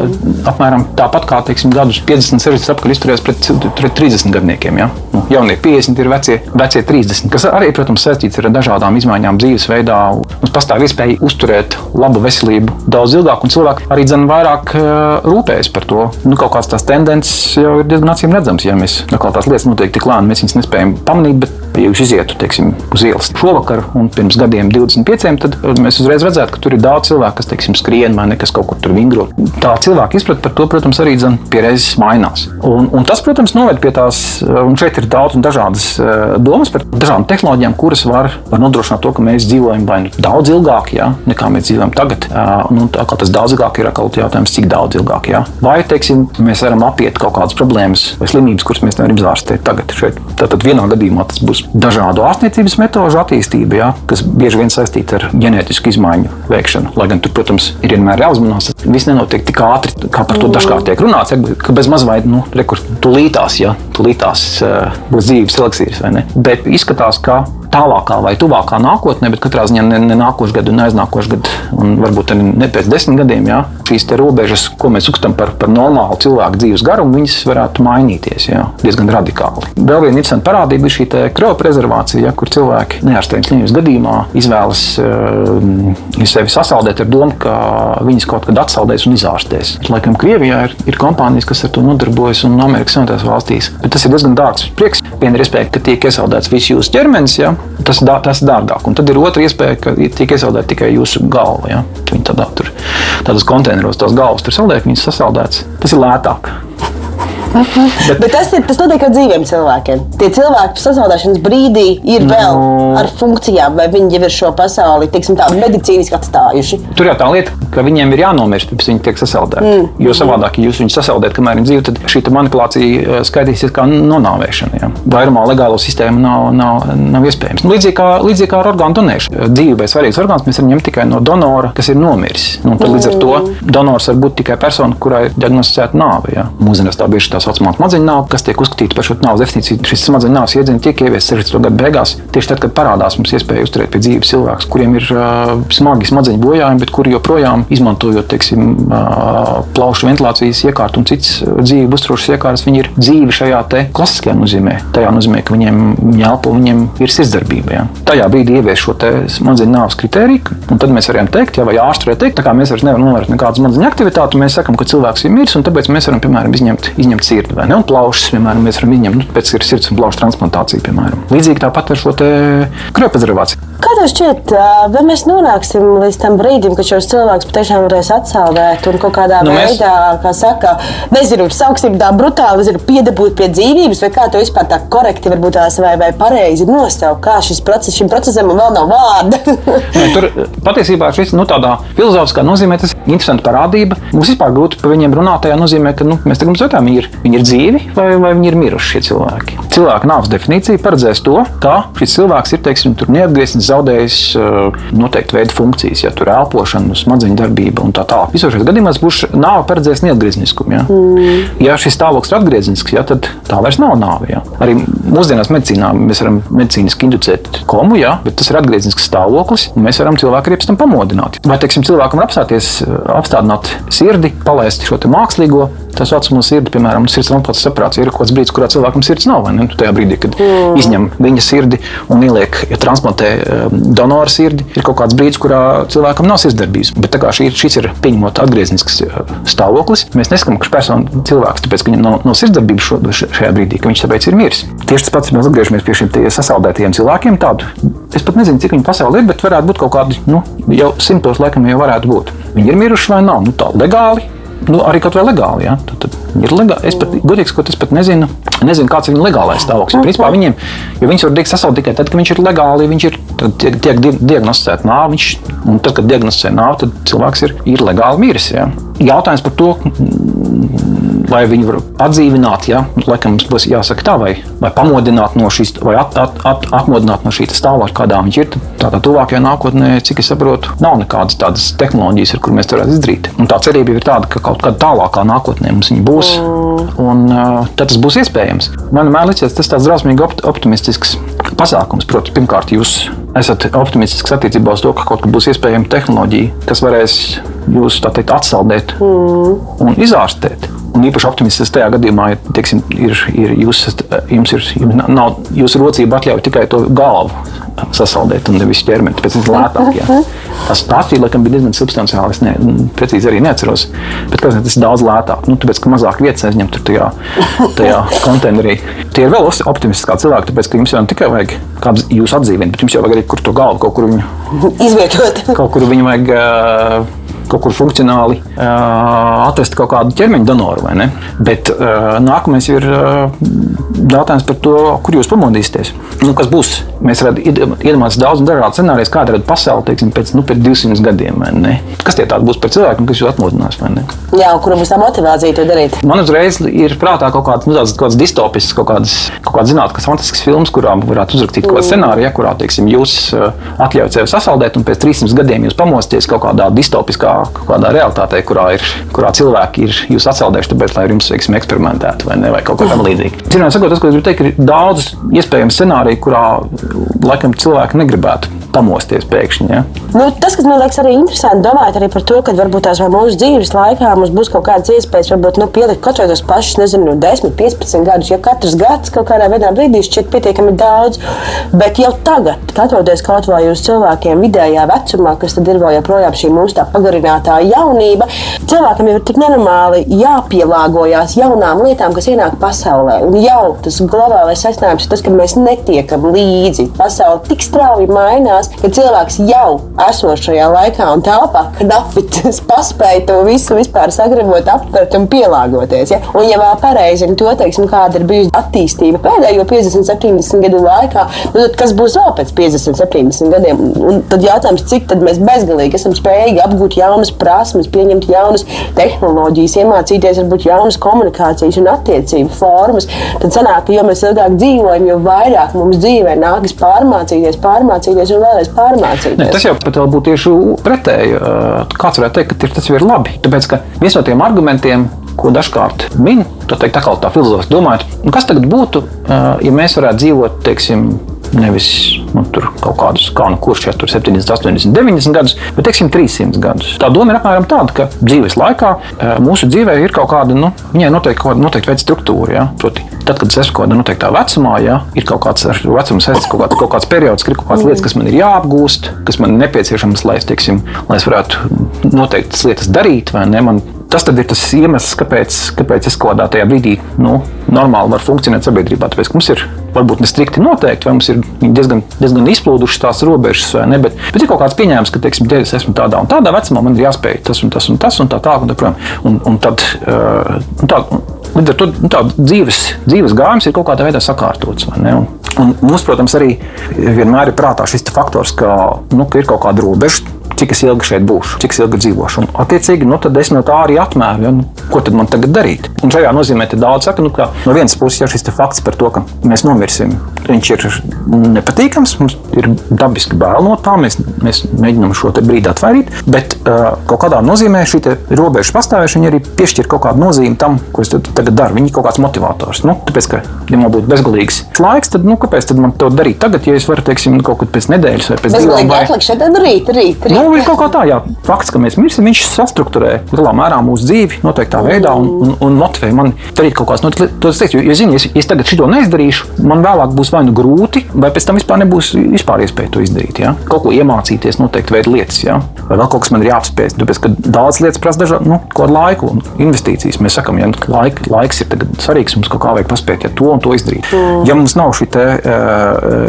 apmēram tāpat kā teiksim, gadus 50, 60 apakaļ izturējās pret, pret 30 gadniekiem. Ja? Nu, jaunie 50 ir vecie, vecie 30, kas arī, protams, saistīts ar dažādām izmaiņām dzīvesveidā. Mums pastāv iespēja uzturēt labu veselību daudz ilgāk, un cilvēki arī dzen vairāk uh, rūpējas par to. Nu, kaut kādas tās tendences jau ir diezgan acīm redzamas. Ja mēs kā tās lietas notiek tik lēni, mēs viņas nespējam pamanīt. Bet, ja jūs izietu teiksim, uz ielas šovakar un pirms gadiem 25, tad mēs uzreiz redzētu, ka tur ir daudz cilvēku, kas teiksim, skrien vai nekas kaut kur tur vingro. Tā cilvēka izpratne par to, protams, arī dzen pie reizes mainās. Un, un tas, protams, noved pie tās, un šeit ir daudz un dažādas eh, domas par dažādām tehnoloģijām, kuras var, var nodrošināt to, ka mēs dzīvojam vai nu daudz ilgāk, ja, nekā mēs dzīvojam tagad. Nu, tā kā tas daudz ilgāk ir atkal jautājums, cik daudz ilgāk. Ja. Vai, teiksim, mēs varam apiet kaut kādas problēmas vai slimības, kuras mēs nevaram izārstēt tagad. Šeit. Tātad vienā gadījumā tas būs dažādu ārstniecības metožu attīstība, ja, kas bieži vien saistīta ar ģenētisku izmaiņu veikšanu. Lai gan tur, protams, ir vienmēr jāuzmanās, tas viss nenotiek tik ātri, kā par to dažkārt tiek runāts. Ja, ka bez mazliet, nu, rekur, tulītās, ja, tulītās uh, būs dzīves eliksīrs, vai ne? Bet izskatās, ka tālākā vai tuvākā nākotnē, bet katrā ziņā ne, ne nākošais gads, ne aiznākošais gads, un varbūt arī ne pēc desmit gadiem, jā, šīs robežas, ko mēs uzskatām par, par normālu cilvēku dzīves garumu, viņas varētu mainīties jā, diezgan radikāli. Vēl viena interesanta parādība ir šī krioprezervācija, ja, kur cilvēki neārstējums slimības gadījumā izvēlas uh, sevi sasaldēt ar domu, ka viņas kaut kad atsaldēs un izārstēs. Laikam Krievijā ir, ir kompānijas, kas ar to nodarbojas, un Amerikas Savienotās valstīs. Bet tas ir diezgan dārgs prieks. Viena ir iespēja, ka tiek iesaldēts viss jūsu ķermenis. Ja? Tas, dā, tas ir dārgāk. Un tad ir otra iespēja, ka tiek iesaldēta tikai jūsu galva. Ja? Viņi tādā, tur, tādos konteineros tās galvas tur saldē, viņas sasaldētas. Tas ir lētāk. Bet, bet tas, ir, tas notiek ar dzīviem cilvēkiem. Tie cilvēki sasaldēšanas brīdī ir vēl no. ar funkcijām, vai viņi jau ir šo pasauli tiksim, tā, medicīniski atstājuši. Tur jau tā lieta, ka viņiem ir jānomirst, pirms viņi tiek sasaldēti. Mm. Jo savādāk, ja jūs viņus sasaldējat, kamēr viņi dzīvo, tad šī manipulācija eh, skaitīsies kā nonāvēšana. Ja. Vairumā legālo sistēmu nav, nav, nav iespējams. Līdzīgi kā, līdzīgi kā ar orgānu donēšanu. Dzīvībai svarīgs orgāns mēs varam ņemt tikai no donora, kas ir nomiris. Nu, līdz ar to mm. donors var būt tikai persona, kurai diagnosticēta nāve. Ja. Mūsdienās tā bieži tā saucamā smadzeņu nāve, kas tiek uzskatīta par šo nāves definīciju. Šis smadzeņu nāves iedziens tiek ieviests 60. gadu beigās, tieši tad, kad parādās mums iespēja uzturēt pie dzīves cilvēkus, kuriem ir uh, smagi smadzeņu bojājumi, bet kuri joprojām izmantojot teiksim, uh, plaušu ventilācijas iekārtu un citas dzīvi uzturošas iekārtas, viņi ir dzīvi šajā klasiskajā nozīmē. Tajā nozīmē, ka viņiem elpo, viņiem ir sirdsdarbība. Ja. Tajā brīdī ievies šo smadzeņu nāves kritēriju, un tad mēs varam teikt, ja, vai ārsts varētu teikt, ka mēs vairs nevaram novērst nekādu smadzeņu aktivitāti, mēs sakām, ka cilvēks ir miris, un tāpēc mēs varam, piemēram, izņemt, izņemt sirdi vai ne, un plaušas, piemēram, mēs varam izņemt, nu, pēc ir sirds un plaušu transplantācija, piemēram. Līdzīgi tāpat ar šo krēpazervāciju. Kā tev šķiet, vai mēs nonāksim līdz tam brīdim, kad šos cilvēkus patiešām varēs atsaldēt un kaut kādā nu, veidā, mēs... kā saka, nezinu, sauksim tā brutāli, nezinu, piedabūt pie dzīvības, vai kā to vispār tā korekti varbūt tās vai, vai pareizi nosaukt, kā šis process, šim procesam vēl nav vārda. Nē, tur patiesībā šis, nu, tādā filozofiskā nozīmē tas ir interesanti parādība. Mums vispār grūti par viņiem runāt tajā nozīmē, ka nu, mēs tagad jautājam, ir, viņi ir dzīvi vai, vai viņi ir miruši šie cilvēki. Cilvēka nāves definīcija paredzēs to, ka šis cilvēks ir, teiksim, neatgrieznis zaudējis uh, noteiktu veidu funkcijas, ja tur ir elpošana, smadzeņu darbība un tā tālāk. Visos šajos gadījumos būs nāve paredzējusi neatgriezniskumu. Ja? Mm. ja šis stāvoklis ir atgrieznisks, ja, tad tā vairs nav nāve. Ja? Arī mūsdienās medicīnā mēs varam medicīniski inducēt komu, ja? bet tas ir atgrieznisks stāvoklis, mēs varam cilvēku arī pēc tam pamodināt. Vai, teiksim, cilvēkam var apstāties, apstādināt sirdi, palaist šo mākslīgo tā saucamo sirdi, piemēram, sirds transplantācijas operācija ir kaut kāds brīdis, kurā cilvēkam sirds nav. Ne? Tajā brīdī, kad mm. izņem viņa sirdi un ieliek, ja transplantē donora sirdi, ir kaut kāds brīdis, kurā cilvēkam nav sirdsdarbības. Bet tā kā šī, šis ir pieņemot atgrieznisks stāvoklis, mēs neskatām, ka persona cilvēks, tāpēc, ka viņam nav, nav sirdsdarbības šo, šajā brīdī, ka viņš tāpēc ir miris. Tieši tas pats, mēs atgriežamies pie šiem sasaldētajiem cilvēkiem. Tādu. Es pat nezinu, cik viņi pasaulē ir, bet varētu būt kaut kādi, nu, jau simtos laikam jau varētu būt. Viņi ir miruši vai nav? Nu, tā legāli nu, arī kaut vai legāli. Ja? Tad, tad ir legāli. Es pat, godīgi sakot, es pat nezinu, nezinu kāds ir viņa legālais stāvoklis. Principā viņiem, jo viņus var tikt sasaukt tikai tad, kad viņš ir legāli, viņš ir tiek, tiek diagnosticēta nāve. Viņš, un tad, kad diagnosticē nāvi, tad cilvēks ir, ir legāli miris. Ja? Jautājums par to, vai viņu var atdzīvināt, ja laikam mums būs jāsaka tā, vai, vai pamodināt no šīs, vai at, at, at, atmodināt no šī stāvokļa, kādā viņš ir. Tādā tuvākajā nākotnē, cik es saprotu, nav nekādas tādas tehnoloģijas, ar kurām mēs to varētu izdarīt. Un tā cerība ir tāda, ka kaut kādā tālākā nākotnē mums viņa būs, un uh, tad tas būs iespējams. Man liekas, tas tāds drausmīgi opt optimistisks pasākums. Protams, pirmkārt, jūs esat optimistisks attiecībā uz to, ka kaut kad būs iespējama tehnoloģija, kas varēs jūs teikt, atsaldēt mm. un izārstēt. Un īpaši optimistisks tajā gadījumā, ja teiksim, ir, ir, jūs, jums ir jums nav, jūsu rocība atļauj tikai to galvu sasaldēt un nevis ķermeni. Tāpēc tas ir lētāk. Jā. Tas atšķirīgi, laikam, bija diezgan substanciāli. Es ne, precīzi arī neatceros. Bet tas ir daudz lētāk. Nu, tāpēc, ka mazāk vietas aizņem tur tajā, tajā konteinerī. Tie ir vēl optimistiskā cilvēki, tāpēc, ka jums jau ne tikai vajag kādu jūsu atzīmēt, bet jums jau vajag arī kur to galvu kaut kur viņu izvietot. Kaut kur viņu vajag. Uh, kaut kur funkcionāli atrast kaut kādu ķermeņa donoru. Bet nākamais ir jautājums par to, kur jūs pamodīsieties. Nu, kas būs? Mēs iedomājamies daudz un dažādu scenāriju, kāda ir pasaule teiksim, pēc, nu, pēc 200 gadiem. Kas tie būs par cilvēkiem, kas jūs atmodinās? Jā, kuram būs tā motivācija to darīt? Man uzreiz ir prātā kaut kāds, nu, tāds, kāds distopisks, kaut kāds, kaut kāds zinātnisks, fantastisks filmas, kurām varētu uzrakstīt kaut kādu mm. scenāriju, kurā teiksim, jūs atļaujat sevi sasaldēt, un pēc 300 gadiem jūs pamosties kaut kādā distopiskā kaut kādā realitātē, kurā, ir, kurā cilvēki ir jūs atceldējuši, tāpēc, lai ar jums veiksim, eksperimentētu vai, ne, vai kaut ko tamlīdzīgu. Zinām, sakot, tas, ko es gribu teikt, ir daudz iespējamu scenāriju, kurā laikam cilvēki negribētu pamosties pēkšņi. Ja? Nu, tas, kas man liekas arī interesanti, domājot arī par to, ka varbūt tās mūsu dzīves laikā mums būs kaut kādas iespējas, varbūt nu, pielikt katru tos pašus, nezinu, 10, 15 gadus, jo katrs gads kaut kādā veidā brīdī šķiet pietiekami daudz. Bet jau tagad, skatoties kaut vai uz cilvēkiem vidējā vecumā, kas tad ir vēl joprojām šī mūsu tā pagarinātā jaunība, cilvēkam jau ir tik nenormāli jāpielāgojas jaunām lietām, kas ienāk pasaulē. Un jau tas globālais secinājums ir tas, ka mēs netiekam līdzi. Pasaule tik strauji mainās gadās, kad cilvēks jau esošajā laikā un telpā knapi paspēja to visu vispār sagrabot, aptvert un pielāgoties. Ja? Un, ja vēl pareizi to teiksim, kāda ir bijusi attīstība pēdējo 50, 70 gadu laikā, nu, tad kas būs vēl pēc 50, 70 gadiem? Un tad jautājums, cik mēs bezgalīgi esam spējīgi apgūt jaunas prasmes, pieņemt jaunas tehnoloģijas, iemācīties varbūt jaunas komunikācijas un attiecību formas. Tad sanāk, ka jo mēs ilgāk dzīvojam, jo vairāk mums dzīvē nākas pārmācīties, pārmācīties un vēlreiz pārmācīties. Ne, tas jau pat būtu tieši pretēji. Kāds varētu teikt, ka tas ir labi. Tāpēc, ka viens no tiem argumentiem, ko dažkārt min, tā teikt, tā kā tā filozofiski domājot, kas tagad būtu, ja mēs varētu dzīvot, teiksim, nevis nu, kaut kādus, kā nu kurš jau tur 70, 80, 90 gadus, bet teiksim 300 gadus. Tā doma ir apmēram tāda, ka dzīves laikā mūsu dzīvē ir kaut kāda, nu, viņai noteikti kaut kāda noteikta veida struktūra. Ja? Proti, tad, kad es esmu kaut kādā noteiktā vecumā, ja, ir kaut kāds vecums, kaut, kāds, kaut kāds periods, ir kaut kādas lietas, kas man ir jāapgūst, kas man ir nepieciešamas, lai es, teiksim, lai es varētu noteiktas lietas darīt, vai ne? Man Tas ir tas iemesls, kāpēc, kāpēc es kaut kādā tajā brīdī nu, normāli varu funkcionēt sabiedrībā. Tāpēc mums ir varbūt ne strikti noteikti, vai mums ir diezgan, diezgan izplūdušas tās robežas, vai ne. Bet, bet ir kaut kāds pieņēmums, ka, teiksim, ja es esmu tādā un tādā vecumā, man ir jāspēj tas un tas un tas un tā tālāk. Un, tā, un, un tad, uh, un tā, līdz ar to nu, dzīves, dzīves gājums ir kaut kādā veidā sakārtots. Un, un mums, protams, arī vienmēr ir prātā šis faktors, ka, nu, ka ir kaut kāda robeža cik ilgi šeit būšu, cik ilgi dzīvošu. Un, attiecīgi, nu, tad es no tā arī atmēru, ja, nu, ko tad man tagad darīt. Un šajā nozīmē daudz saka, nu, ka no vienas puses jau šis fakts par to, ka mēs nomirsim, viņš ir nepatīkams, mums ir dabiski bail no tā, mēs, mēs mēģinām šo brīdi atvairīt, bet uh, kaut kādā nozīmē šī robeža pastāvēšana arī piešķir kaut kādu nozīmi tam, ko es tagad daru. Viņi ir kaut kāds motivators. Nu, tāpēc, ka, ja man būtu bezgalīgs laiks, tad nu, kāpēc tad man to darīt tagad, ja es varu, teiksim, kaut kad pēc nedēļas vai pēc divām? Bezgalīgi atlikšana, tad rīt, rīt, rīt. Nu, ir kaut kā tā, jā. Fakts, ka mēs mirsim, viņš sastruktūrē lielā mērā mūsu dzīvi noteiktā veidā un, un, un motivē man darīt kaut kādas lietas. Jo, jo zini, ja es tagad šo neizdarīšu, man vēlāk būs vai nu grūti, vai pēc tam vispār nebūs vispār iespēja to izdarīt. Ja? Kaut ko iemācīties, noteikti veidu lietas, ja? vai vēl kaut kas man ir jāapspēj. Tāpēc, ka daudz lietas prasa dažādu nu, laiku un investīcijas. Mēs sakām, ja nu, laik, laiks ir svarīgs, mums kaut kā vajag paspēt ja to un to izdarīt. Mm. Ja mums nav šī, te,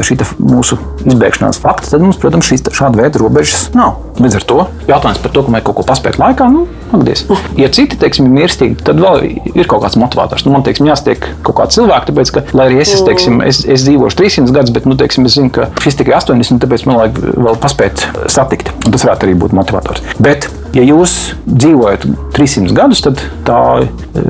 šī te mūsu izbēgšanās fakta, tad mums, protams, šīs, šāda veida robežas nav. Līdz ar to jautājums par to, ka vajag kaut ko paspēt laikā, nu, atgadies. Ja citi, teiksim, ir mirstīgi, tad vēl ir kaut kāds motivators. Nu, man, teiksim, jāstiek kaut kāds cilvēks, tāpēc, ka, lai arī es, es, teiksim, es, es dzīvošu 300 gadus, bet, nu, teiksim, es zinu, ka šis tikai 80, tāpēc man vajag vēl paspēt satikt. Un tas varētu arī būt motivators. Bet, ja jūs dzīvojat 300 gadus, tad tā e,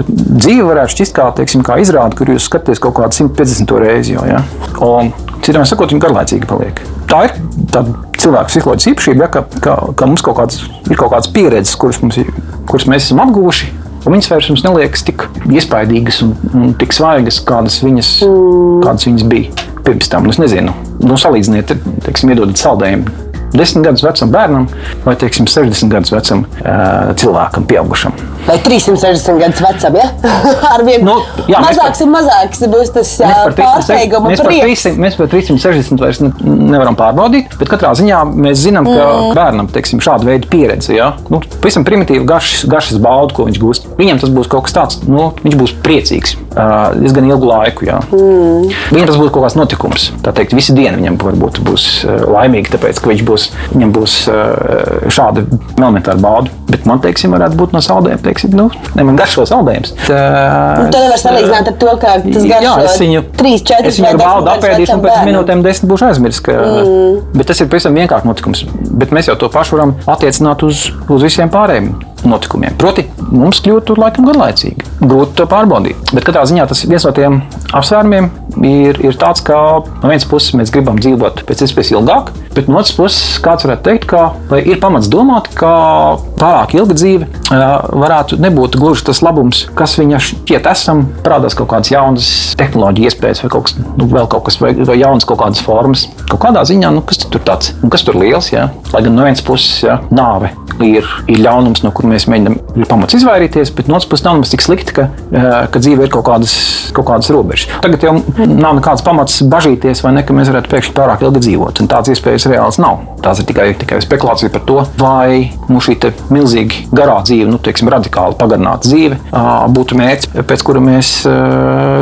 dzīve varētu šķist kā, teiksim, kā izrāde, kur jūs skatāties kaut kādu 150 reizi. Jau, ja? Un, citām sakot, viņi garlaicīgi paliek. Tā ir tāda cilvēku psiholoģijas īpašība, ja, ka, ka, ka mums kaut kāds, ir kaut kādas pieredzes, kuras, mums, kuras mēs esam apguvuši. Viņas vairs mums neliekas tik iespaidīgas un, un tik svaigas, kādas viņas, mm. kādas viņas bija pirms tam. Nu, es nezinu, nu, salīdziniet, teiksim, iedodat saldējumu 10 gadus vecam bērnam vai teiksim, 60 gadus vecam uh, cilvēkam, pieaugušam. Vai 360 gadus vecam, ja? Ar vienu nu, jā, mazāks un mazāks būs tas pārsteiguma mēs. Par 300, mēs par 360 vairs nevaram pārbaudīt, bet katrā ziņā mēs zinām, ka mm. bērnam teiksim, šāda veida pieredze, ja? nu, pavisam primitīva garšas, garšas bauda, ko viņš gūst. Viņam tas būs kaut kas tāds, nu, viņš būs priecīgs uh, diezgan ilgu laiku. Ja? Mm. Viņam tas būs kaut kāds notikums. Tā teikt, visi diena viņam varbūt būs laimīga, tāpēc, ka viņš būs būs, viņam būs eh, šāda elementāra bauda. Bet man, teiksim, varētu būt no saldējuma, teiksim, nu, ne man garšo saldējums. Tā, nu, to nevar salīdzināt ar to, ka tas garšo jā, es viņu, 3, 4, es viņu baudu apēdīšu un pēc minūtēm desmit būšu aizmirsis. Ka, mm. Bet tas ir pavisam vienkāršs notikums. Bet mēs jau to pašu varam attiecināt uz, uz visiem pārējiem notikumiem. Proti, mums kļūtu laikam garlaicīgi. Grūti to pārbaudīt. Bet katrā ziņā tas viens no tiem apsvērumiem ir, ir tāds, ka no vienas puses mēs gribam dzīvot pēc iespējas ilgāk, bet no otras puses kāds varētu teikt, ka ir pamats domāt, ka pārāk ilga dzīve varētu nebūt gluži tas labums, kas viņa šķiet esam. Parādās kaut kādas jaunas tehnoloģijas iespējas vai kaut kas, nu, vēl kaut kas, vai, vai jaunas kaut kādas formas. Kaut kādā ziņā, nu, kas tur tāds, nu, kas tur liels, jā. lai gan no vienas puses jā, nāve ir, ir ļaunums, no kur mēs mēģinām pamats izvairīties, bet no otras puses nav nemaz tik slikti, ka, eh, ka dzīve ir kaut kādas, kaut kādas robežas. Tagad jau nav nekāds pamats bažīties, vai ne, ka mēs varētu pēkšņi pārāk ilgi dzīvot. Un tāds iespējas reāls nav. Tās ir tikai, tikai spekulācija par to, vai nu, šī milzīgi garā dzīve, nu, teiksim, radikāli pagarināta dzīve, būtu mērķis, pēc kura mēs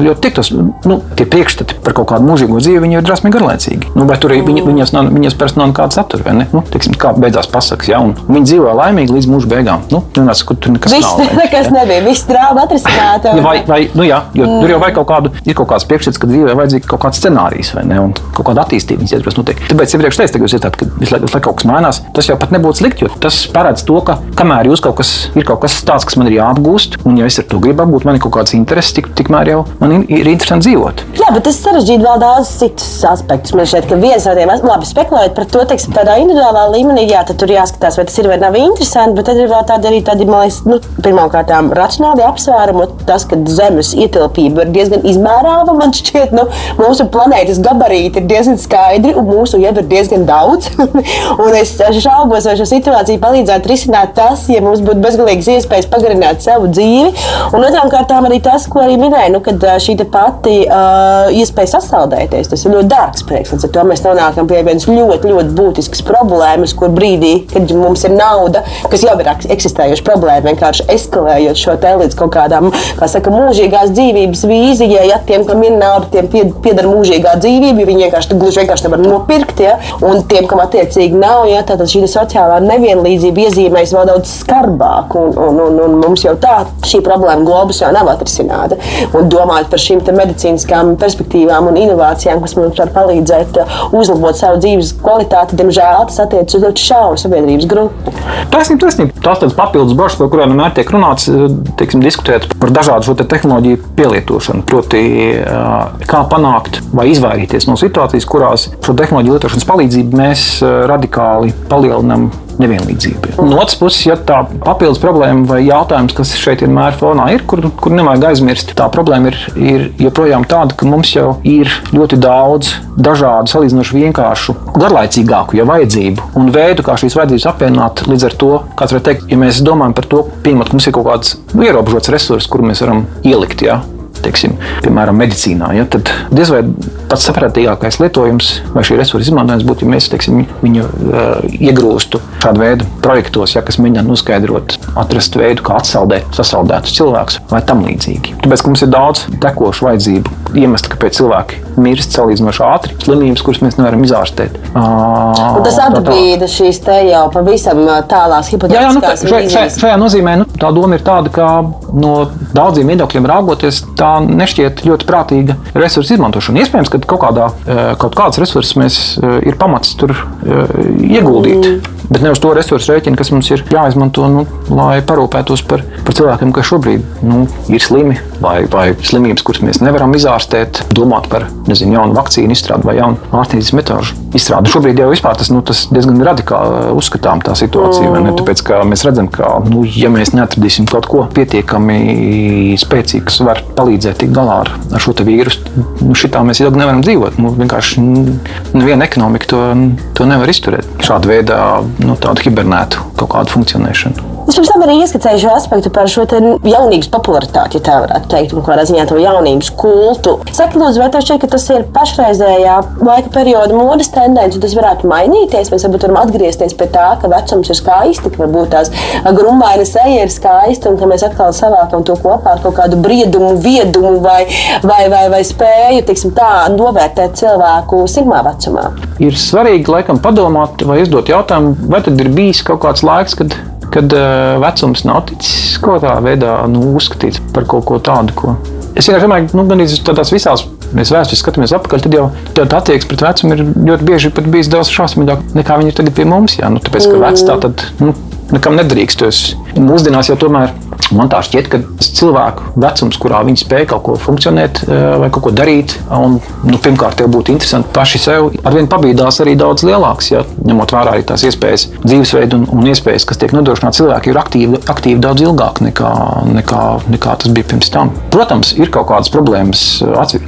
ļoti tiktos. Nu, tie priekšstati par kaut kādu mūžīgo dzīvi, ir drusmīgi garlaicīgi. Nu, vai tur viņas, viņas parasti nav nekāda satura, vai ne? Nu, teiksim, kā beidzās pasakas, ja, un viņi dzīvoja laimīgi līdz mūža beigām. Nu, nenāc, kur tur nekas Viss, nav. nekas ja. nebija, viss drāma atrisināta. Ja, vai, vai, nu, jā, jo mm. tur jau kaut kādu, ir kaut kāds priekšstats, ka dzīvē vajadzīgs kaut kāds scenārijs, vai ne, un kaut kāda attīstība viņas ietvaros notiek. Tāpēc iepriekš teicu, ka jūs esat, ka visu laiku kaut kas mainās, tas jau pat nebūtu slikti, jo tas paredz to, ka kamēr jūs kaut kas, ir kaut kas tāds, kas man ir jāapgūst, un ja es ar to gribu apgūt, man ir kaut kāds intereses, tik, tikmēr jau man ir, ir interesanti dzīvot. Jā, bet tas sarežģīja vēl daudz citus aspektus. Man šķiet, ka viens no tiem, labi, spekulējot par to, teiksim, tādā individuālā līmenī, jā, tad tur jāskatās, vai tas ir vai nav interesanti, bet tad ir vēl tādi arī tādi, man liekas, nu, pirmkārt, racionāli apsvērumi. Tas, ka Zemes ietilpība ir diezgan izmērāma, man šķiet, nu, mūsu planētas gabarīti ir diezgan skaidri, un mūsu jau ir diezgan daudz. un es šaubos, vai šo situāciju palīdzētu risināt tas, ja mums būtu bezgalīgas iespējas pagarināt savu dzīvi. Un otrām kārtām arī tas, ko arī minēju, nu, kad šī pati uh, iespēja sasaldēties, tas ir ļoti dārgs prieks. Līdz ar to mēs nonākam pie vienas ļoti, ļoti būtiskas problēmas, kur brīdī, kad mums ir nauda, kas jau ir eksistējuša problēma, vienkārši eskalējot šo te līdz kaut kādām, kā saka, mūžīgās dzīvības vīzijai, ja tiem, kam ir nauda, tiem pieder mūžīgā dzīvība, viņi vienkārši gluži vienkārši nevar nopirkt, ja, un tiem, kam attiecīgi nav, ja, tad šī sociālā nevienlīdzība iezīmēs vēl daudz skarbāk, un, un, un, un mums jau tā šī problēma globus jau nav atrisināta. Un domājot par šīm medicīniskām perspektīvām un inovācijām, kas mums var palīdzēt uh, uzlabot savu dzīves kvalitāti, diemžēl tas attiecas uz ļoti šauru sabiedrības grupu. Taisnība, taisnība. Tās tādas papildus bažas, par kurām vienmēr tiek runāts, uh, teiksim, diskutēt par dažādu šo te tehnoloģiju pielietošanu. Proti, uh, kā panākt vai izvairīties no situācijas, kurās šo tehnoloģiju lietošanas palīdzību mēs radikāli palielinām nevienlīdzību. No otras puses, ja tā papildus problēma vai jautājums, kas šeit vienmēr fonā ir, kur, kur nevajag aizmirst, tā problēma ir, ir joprojām tāda, ka mums jau ir ļoti daudz dažādu, salīdzinoši vienkāršu, garlaicīgāku ja vajadzību un veidu, kā šīs vajadzības apvienot. Līdz ar to, kāds var teikt, ja mēs domājam par to, ka mums ir kaut kāds nu, ierobežots resurss, kuru mēs varam ielikt. Ja? Teiksim, piemēram, medicīnā, ja, tad diez vai pats saprātīgākais lietojums vai šī resursa izmantojums būtu, ja mēs teiksim, viņu uh, iegrūstu šādu veidu projektos, ja, kas mēģina noskaidrot, atrast veidu, kā atsaldēt sasaldētus cilvēkus vai tam līdzīgi. Tāpēc mums ir daudz tekošu vajadzību, iemeslu, kāpēc cilvēki mirst salīdzinoši ātri, slimības, kuras mēs nevaram izārstēt. Uh, tas atbīda šīs te jau pavisam tālās hipotētiskās. Jā, jā, nu, šajā, šajā nozīmē nu, tā doma ir tāda, ka no daudziem viedokļiem raugoties, tā nešķiet ļoti prātīga resursu izmantošana. Iespējams, ka kaut, kādā, eh, kaut kādas resursus mēs eh, ir pamats tur eh, ieguldīt. Mm. Bet ne uz to resursu rēķinu, kas mums ir jāizmanto, nu, lai parūpētos par, par cilvēkiem, kas šobrīd nu, ir slimi vai, vai slimības, kuras mēs nevaram izārstēt, domāt par nezinu, jaunu vakcīnu izstrādi vai jaunu ārstniecības metožu izstrādi. Šobrīd jau vispār tas, nu, tas diezgan radikāli uzskatām tā situācija. Mm. Tāpēc, mēs redzam, ka, nu, ja mēs neatradīsim kaut ko pietiekami spēcīgu, kas var palīdzēt tikt galā ar, ar šo vīrusu, nu, šitā mēs ilgi nevaram dzīvot. Nu, vienkārši neviena ekonomika to, to nevar izturēt. Šāda veida nu, tādu hibernētu kaut kādu funkcionēšanu. Es pirms tam arī ieskicēju šo aspektu par šo jaunības popularitāti, ja tā varētu teikt, un kādā ziņā to jaunības kultu. Saka, lūdzu, vai tev šķiet, ka tas ir pašreizējā laika perioda modes tendence, un tas varētu mainīties? Mēs varbūt varam atgriezties pie tā, ka vecums ir skaisti, ka varbūt tās grumbaina seja ir skaista, un ka mēs atkal savākam to kopā ar kaut kādu briedumu, viedumu vai, vai, vai, vai spēju, tiksim tā, novērtēt cilvēku sirmā vecumā. Ir svarīgi, laikam, padomāt vai uzdot jautājumu, vai tad ir bijis kaut kāds laiks, kad kad uh, vecums nav ticis kaut kādā veidā nu, uzskatīts par kaut ko tādu, ko. Es vienkārši domāju, ka nu, gan tādās visās mēs vēsturiski skatāmies atpakaļ, tad jau tāda attieksme pret vecumu ir ļoti bieži pat bijis daudz šausmīgāka nekā viņi ir tagad pie mums. Jā, nu, tāpēc, ka vecs tā tad nu, nekam nedrīkstos. Mūsdienās jau tomēr Man tā šķiet, ka cilvēku vecums, kurā viņi spēj kaut ko funkcionēt vai kaut ko darīt, un nu, pirmkārt, tev būtu interesanti paši sev, arvien pabīdās arī daudz lielāks, ja, ņemot vērā arī tās iespējas, dzīvesveidu un, un iespējas, kas tiek nodrošināti cilvēki, ir aktīvi, aktīvi daudz ilgāk nekā, nekā, nekā tas bija pirms tam. Protams, ir kaut kādas problēmas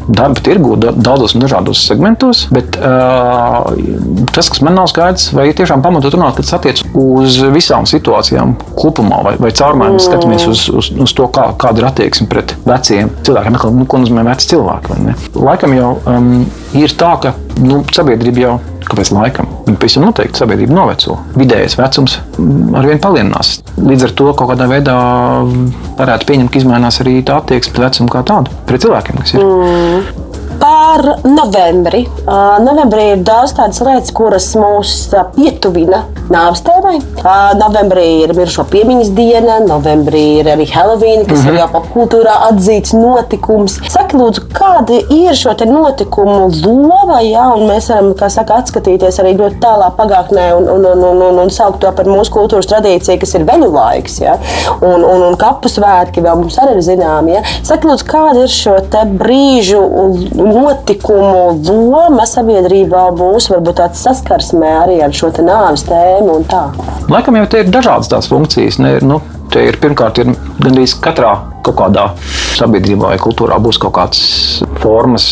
darba tirgu daudzos un dažādos segmentos, bet uh, tas, kas man nav skaidrs, vai ir tiešām pamatot runāt, ka tas attiec uz visām situācijām kopumā, vai, vai caurmērķi mm. Skatāmies uz, uz, uz to, kā, kāda ir attieksme pret veciem cilvēkiem. Nu, ko nozīmē veci cilvēki? Laikam jau um, ir tā, ka nu, sabiedrība jau Kāpēc laikam? Pavisam noteikti sabiedrība noveco. Vidējais vecums arvien palielinās. Līdz ar to kaut kādā veidā varētu pieņemt, ka izmainās arī tā attieksme pret vecumu kā tādu, pret cilvēkiem, kas ir. Mm. Par novembri. Uh, novembrī ir daudz tādas lietas, kuras mūs pietuvina nāves tēmai. Uh, novembrī ir mirušo piemiņas diena, novembrī ir arī Halloween, kas mm -hmm. ir mhm. jau popkultūrā atzīts notikums. Saki, lūdzu, kāda ir šo notikumu loma? Un mēs varam, saka, atskatīties arī ļoti tālā pagātnē un, un, un, un, un, un saukt to par mūsu kultūras tradīciju, kas ir veļu laiks. Ja? Un, un, un kapu svētki vēl mums arī ir zināmi. Ja? Saki, lūdzu, kāda ir šo brīžu notikumu loma sabiedrībā būs varbūt tāds saskarsmē arī ar šo nāves tēmu un tā? Laikam jau te ir dažādas tās funkcijas. Ne, nu, Te ir pirmkārt, ir gandrīz katrā kaut kādā sabiedrībā vai kultūrā būs kaut kādas formas,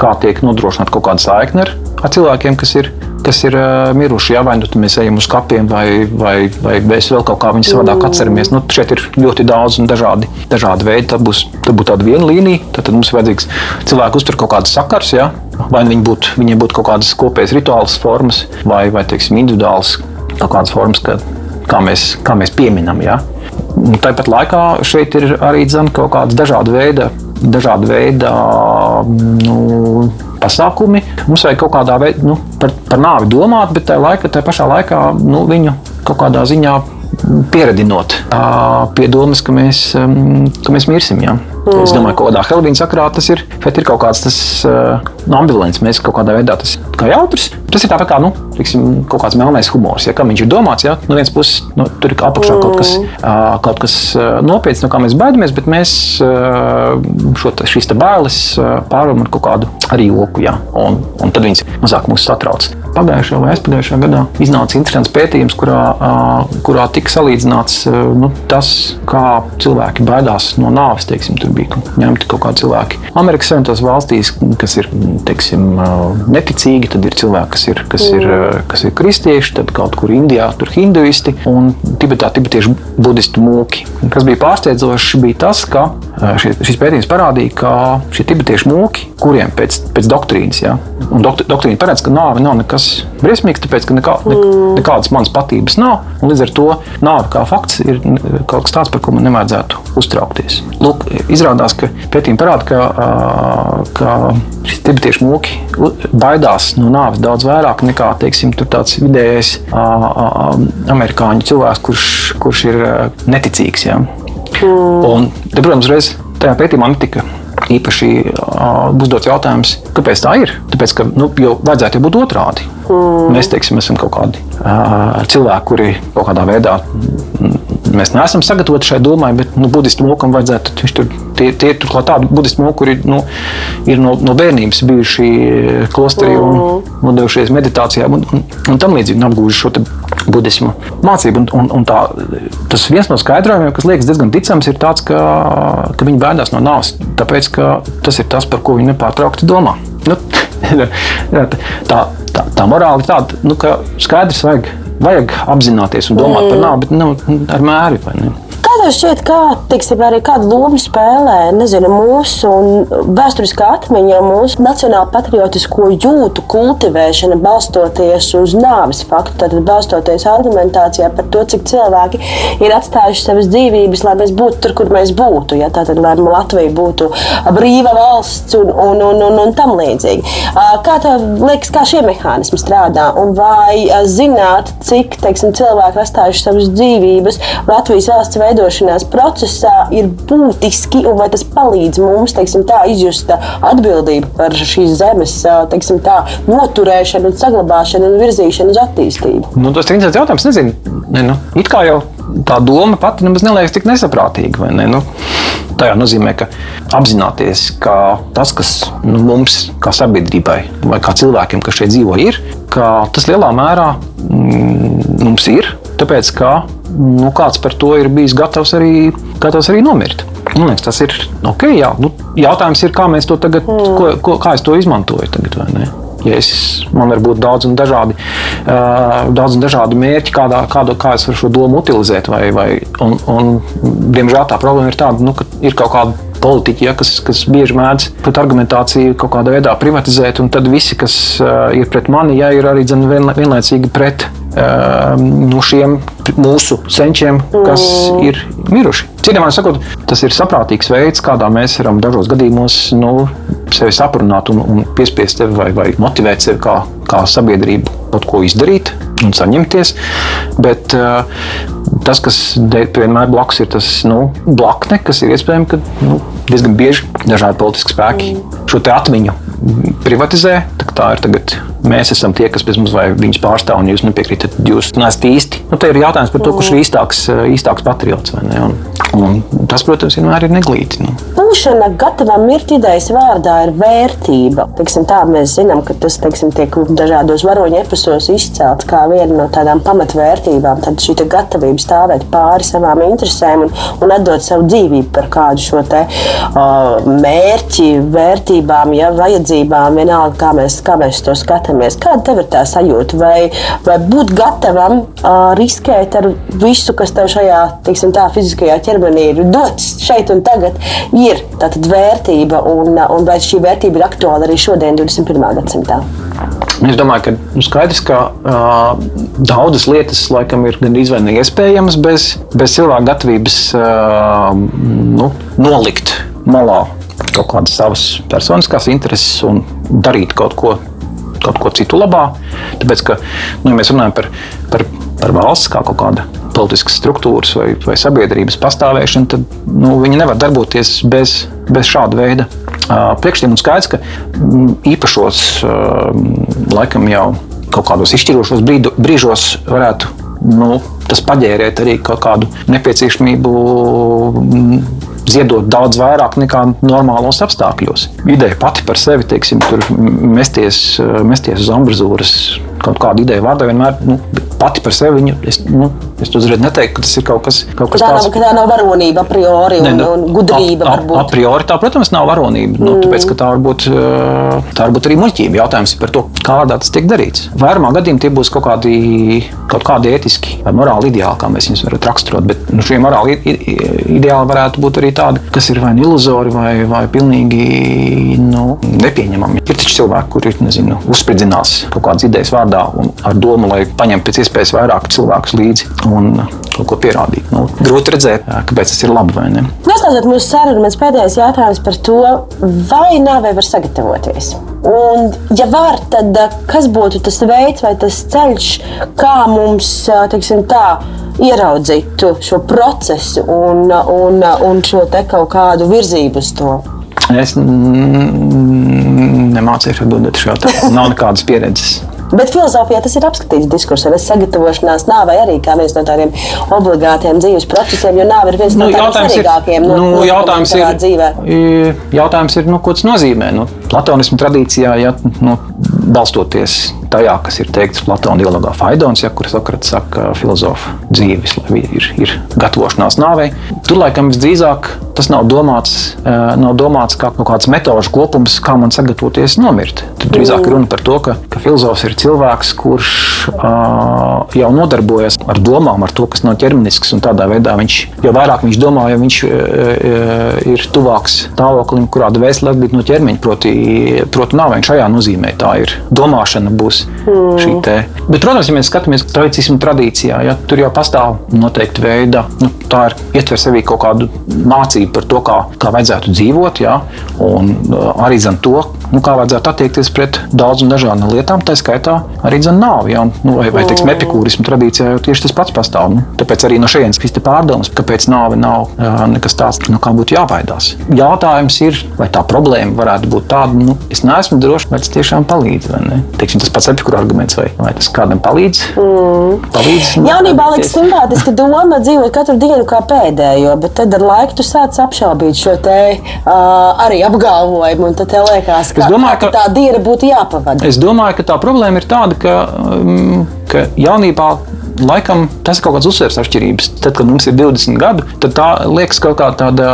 kā tiek nodrošināta kaut kāda saikne ar, ar cilvēkiem, kas ir kas ir uh, miruši. Jā, vai nu mēs ejam uz kapiem, vai, vai, vai mēs vēl kaut kā viņu savādāk mm. atceramies. Nu, šeit ir ļoti daudz un dažādi, dažādi veidi. Tad būs, tad būs tāda viena līnija, tad, tad mums vajadzīgs cilvēku uztur kaut kādas sakars. Jā. Vai viņi būtu, viņiem būtu kaut kādas kopējas rituālas formas, vai, vai teiksim, individuāls kaut kādas formas, kā, kā, mēs, kā mēs pieminam. Jā. Tāpat laikā šeit ir arī dzen, kaut kādas dažāda veida, dažāda veida nu, pasākumi. Mums vajag kaut kādā veidā nu, par, par nāvi domāt, bet tajā, laika, tajā pašā laikā nu, viņu kaut kādā ziņā pieredinot pie domas, ka mēs, ka mēs mirsim. Jā. Mm. Es domāju, ka kādā Helvīna sakrā tas ir, ir kaut kāds tas uh, ambivalents. Mēs kaut kādā veidā tas kā jautrs. Tas ir tāpat kā nu, tiksim, kaut kāds melnais humors. Ja, kā viņš ir domāts, ja no vienas puses nu, tur ir apakšā kaut kas, uh, kaut kas nopietns, no kā mēs baidamies, bet mēs šo, šīs bailes pārvaram ar kaut kādu arī joku. Ja, un, un tad viņas mazāk mūs satrauc. Pagājušajā vai aizpagājušajā gadā iznāca interesants pētījums, kurā, kurā tika salīdzināts nu, tas, kā cilvēki baidās no nāves. Teiksim, bija ņemti kaut kādi cilvēki. Amerikas Savienotās valstīs, kas ir teiksim, neticīgi, tad ir cilvēki, kas ir, kas ir, kas ir kristieši, tad kaut kur Indijā tur hinduisti un Tibetā tibetiešu budistu mūki. Kas bija pārsteidzoši, bija tas, ka šis, šis pētījums parādīja, ka šie tibetiešu mūki, kuriem pēc, pēc doktrīnas, ja, un dokt, doktrīna paredz, ka nāve nav nekas briesmīgs, tāpēc ka nekā, ne, nekādas manas patības nav, līdz ar to nāve kā fakts ir kaut kas tāds, par ko man nevajadzētu uztraukties. Lūk, izrādās, ka pētījumi parāda, ka, ka šie tibetieši mūki baidās no nāves daudz vairāk nekā teiksim, tāds vidējais amerikāņu cilvēks, kurš, kurš ir neticīgs. Ja. Mm. Un, te, protams, reiz tajā pētījumā netika īpaši uh, uzdots jautājums, kāpēc tā ir. Tāpēc, ka nu, jau vajadzētu jau būt otrādi. Mm. Mēs teiksim, esam kaut kādi uh, cilvēki, kuri kaut kādā veidā mēs neesam sagatavoti šai domai, bet nu, budistu mokam vajadzētu. Viņš tur tie, tie ir turklāt tādi budistu moki, kuri nu, ir no, no bērnības bijuši klosterī un mm. nodevušies meditācijām un, un, un tam līdzīgi un apgūši šo budismu mācību. Un, un, un tā, tas viens no skaidrojumiem, kas liekas diezgan ticams, ir tāds, ka, ka viņi baidās no nāves, tāpēc tas ir tas, par ko viņi nepārtraukti domā. Nu, tā, tā, tā morāla ir tāda, nu, ka skaidrs vajag vajag apzināties un domāt mm. par nāvi, bet nu, ar mēri. Tev šķiet, kā, tiksim, arī kādu lomu spēlē nezinu, mūsu vēsturiskā atmiņa, mūsu nacionāla patriotisko jūtu kultivēšana, balstoties uz nāves faktu, tad balstoties argumentācijā par to, cik cilvēki ir atstājuši savas dzīvības, lai mēs būtu tur, kur mēs būtu. Ja? Tātad, lai Latvija būtu brīva valsts un, un, un, un, un tam līdzīgi. Kā tev liekas, kā šie mehānismi strādā? Un vai zināt, cik teiksim, cilvēki atstājuši savas dzīvības Latvijas valsts veidā? Veidošanās procesā ir būtiski, un vai tas palīdz mums teiksim, tā, izjust atbildību par šīs zemes teiksim, tā, noturēšanu, saglabāšanu un virzīšanu uz attīstību? Nu, tas ir interesants jautājums. Nezinu, ne, nu, it kā jau tā doma pati nemaz neliekas tik nesaprātīga. Ne? Nu, tajā nozīmē, ka apzināties, ka tas, kas nu, mums, kā sabiedrībai, vai kā cilvēkiem, kas šeit dzīvo, ir, ka tas lielā mērā mm, mums ir, tāpēc ka nu, kāds par to ir bijis gatavs arī, gatavs arī nomirt. Man liekas, tas ir ok. Jā. Nu, jautājums ir, kā mēs to tagad, mm. ko, ko, kā es to izmantoju tagad, vai ne? Ja es, man var būt daudz un dažādi, uh, daudz un dažādi mērķi, kādā, kādu, kā es varu šo domu utilizēt. Vai, vai, un, un, diemžēl tā problēma ir tāda, nu, ka ir kaut kāda politiķi, ja, kas, kas bieži mēdz pat argumentāciju kaut kādā veidā privatizēt, un tad visi, kas uh, ir pret mani, ja, ir arī vienlaicīgi pret uh, nu, šiem mūsu senčiem, kas mm. ir miruši. Vārdiem sakot, tas ir saprātīgs veids, kādā mēs varam dažos gadījumos nu, sevi saprunāt un, un piespiest sevi vai, vai motivēt sevi kā, kā sabiedrību kaut ko izdarīt un saņemties. Bet uh, tas, kas vienmēr blakus ir tas nu, blakne, kas ir iespējams, ka nu, diezgan bieži dažādi politiski spēki mm. šo atmiņu privatizē. Tā ir tagad mēs esam tie, kas pēc mums vai viņus pārstāv, un jūs nepiekrītat, jūs neesat īsti. Nu, te ir jautājums par to, kurš ir īstāks, īstāks patriots. Un, un tas, protams, vienmēr ir neglīti. Nu. Būšana gatavam mirt idejas vārdā ir vērtība. Teiksim, tā, mēs zinām, ka tas teiksim, tiek dažādos varoņu episodos izcelts kā viena no tādām pamatvērtībām. Tad šī gatavība stāvēt pāri savām interesēm un, un atdot savu dzīvību par kādu šo te, uh, mērķi, vērtībām, ja, vajadzībām, vienalga, kā mēs, kā mēs to skatāmies skatāmies, kāda tev ir tā sajūta? Vai, vai būt gatavam uh, riskēt ar visu, kas tev šajā teiksim, tā, fiziskajā ķermenī ir dots šeit un tagad, ir tātad vērtība, un, un vai šī vērtība ir aktuāla arī šodien, 21. gadsimtā? Es domāju, ka nu, skaidrs, ka uh, daudzas lietas laikam ir gandrīz vai neiespējamas bez, bez cilvēka gatavības uh, nu, nolikt malā kaut kādas savas personiskās intereses un darīt kaut ko kaut ko citu labā. Tāpēc, ka, nu, ja mēs runājam par, par, par valsts kā kaut kāda politiskas struktūras vai, vai sabiedrības pastāvēšanu, tad nu, viņi nevar darboties bez, bez šāda veida priekšstiem. Skaidrs, ka īpašos laikam jau kaut kādos izšķirošos brīdu, brīžos varētu nu, tas paģērēt arī kaut kādu nepieciešamību ziedot daudz vairāk nekā normālos apstākļos. Ideja pati par sevi, teiksim, tur mesties, mesties uz ambrazūras kaut kādu ideju vārdā vienmēr nu, pati par sevi. Viņu, es, nu, es uzreiz neteiktu, ka tas ir kaut kas, kaut kas tā tāds. Nav, tā nav varonība a priori un, ne, nu, un gudrība. A, a, a priori tā, protams, nav varonība. Nu, mm. Tāpēc, tā var būt, tā var būt arī muļķība. Jautājums ir par to, kādā tas tiek darīts. Vairumā gadījumā tie būs kaut kādi, kaut kādi etiski vai morāli ideāli, kā mēs viņus varam raksturot. Bet nu, šie morāli ideāli varētu būt arī tādi, kas ir vai nu iluzori, vai, vai pilnīgi nu, nepieņemami. Ir taču cilvēki, kuri nezinu, uzspridzinās kaut kādas idejas vārdā un ar domu, lai paņemtu pēc iespējas vairāk cilvēkus līdzi un kaut ko pierādīt. Nu, grūti redzēt, kāpēc tas ir labi vai ne. Noslēdzot mūsu sarunu, mans pēdējais jautājums par to, vai nāvei var sagatavoties. Un, ja var, tad kas būtu tas veids vai tas ceļš, kā mums teiksim, tā, ieraudzīt šo procesu un, un, un šo kaut kādu virzību uz to? Es nemācīšu atbildēt šo jautājumu. Nav nekādas pieredzes. Bet filozofijā tas ir apskatīts diskurs, un es sagatavošanās nāvei arī kā viens no tādiem obligātiem dzīves procesiem, jo nāve ir viens nu, no tādiem svarīgākiem nu, nu, jautājums ir, dzīvē. Jautājums ir, nu, ko tas nozīmē? Nu, Platonismu tradīcijā, ja, nu, balstoties tajā, kas ir teikts Platona dialogā Faidons, ja, kur Sokrats saka, filozofa dzīves ir, ir gatavošanās nāvei. Tur laikam visdrīzāk tas nav domāts, nav domāts kā kaut kāds metožu kopums, kā man sagatavoties nomirt. Tur drīzāk ir runa par to, ka, ka filozofs ir cilvēks, kurš uh, jau nodarbojas ar domām, ar to, kas nav ķermenisks, un tādā veidā viņš, jo vairāk viņš domā, jo viņš uh, ir tuvāks stāvoklim, kurā dvēsele atbīd no ķermeņa, proti, proti viņš šajā nozīmē. Tā ir domāšana būs mm. šī te. Bet, protams, ja mēs skatāmies tradicismu tradīcijā, ja, tur jau pastāv noteikti veida, nu, tā ir ietver sevī kaut kādu mācību par to, kā, kā vajadzētu dzīvot, ja, un uh, arī zem to, nu, kā vajadzētu attiekties pret daudzām dažādām lietām, tā skaitā arī nāvi. Ja? Nu, vai vai teiksim, epikūrismu tradīcijā jau tieši tas pats pastāv. Nu, tāpēc arī no šejienes šīs pārdomas, kāpēc nāve nav uh, nekas tāds, no kā būtu jābaidās. Jautājums ir, vai tā problēma varētu būt tāda, nu, es neesmu drošs, vai tas tiešām palīdz. Teiksim, tas pats epikūra arguments, vai, vai tas kādam palīdz. Mm. palīdz nu, Jaunībā liekas simpātiski doma dzīvot katru dienu kā pēdējo, bet tad ar laiku tu sāc apšaubīt šo te uh, arī apgalvojumu. Tad tev liekas, ka, domāju, ka tā diena būtu jāpavada. Es domāju, ka tā problēma ir tāda, ka, um, ka jaunībā laikam tas ir kaut kāds uzsvers atšķirības. Tad, kad mums ir 20 gadi, tad tā liekas kaut kā tāda,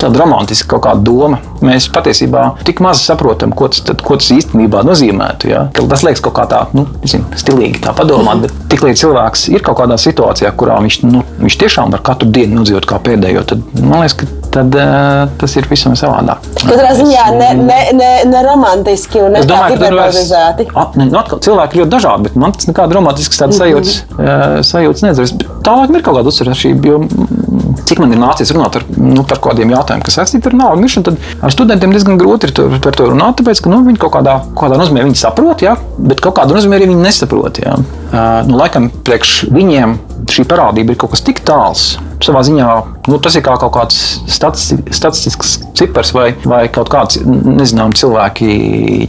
tāda romantiska kaut kāda doma. Mēs patiesībā tik maz saprotam, ko tas, tad, ko tas īstenībā nozīmētu. Ja? Tas liekas kaut kā tā, nu, zin, stilīgi tā padomāt, bet tiklīdz cilvēks ir kaut kādā situācijā, kurā viņš, nu, viņš tiešām var katru dienu nodzīvot kā pēdējo, tad man liekas, ka tad, uh, tas ir visam savādāk. Katrā ziņā ne, ne, ne, ne romantiski un ne hiperbolizēti. Nu, atkal, cilvēki ir ļoti dažādi, bet man tas nekāda mhm. sajūtas, mm -hmm. uh, sajūtas nezinu. Tālāk ir kaut kāda uzsveršība, jo cik man ir nācies runāt ar, nu, par kādiem jautājumiem, kas saistīti ar naudu miršanu, tad ar studentiem diezgan grūti ir par to runāt, tāpēc, ka nu, viņi kaut kādā, kādā nozīmē viņi saprot, ja, bet kaut kādā nozīmē arī viņi nesaprot. Ja. Uh, nu, laikam priekš viņiem šī parādība ir kaut kas tik tāls savā ziņā nu, tas ir kā kaut kāds statistisks cipars vai, vai kaut kāds nezināms cilvēki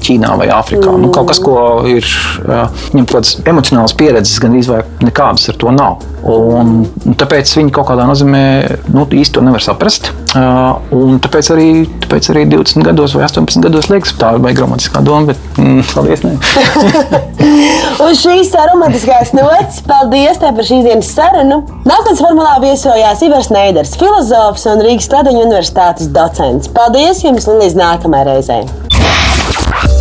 Ķīnā vai Āfrikā. Mm. Nu, kaut kas, ko ir kaut kādas emocionālas pieredzes, gan izvēl nekādas ar to nav. Un, tāpēc viņi kaut kādā nozīmē nu, īsti to nevar saprast. Un tāpēc arī, tāpēc arī 20 gados vai 18 gados liekas, tā ir baigta romantiskā doma, bet mm, paldies. Uz šīs romantiskās nots, paldies par šīs dienas sarunu. Nākotnes formulā viesojās Ivars Neiders, filozofs un Rīgas Tradiņu universitātes docents. Paldies jums un līdz nākamajai reizei!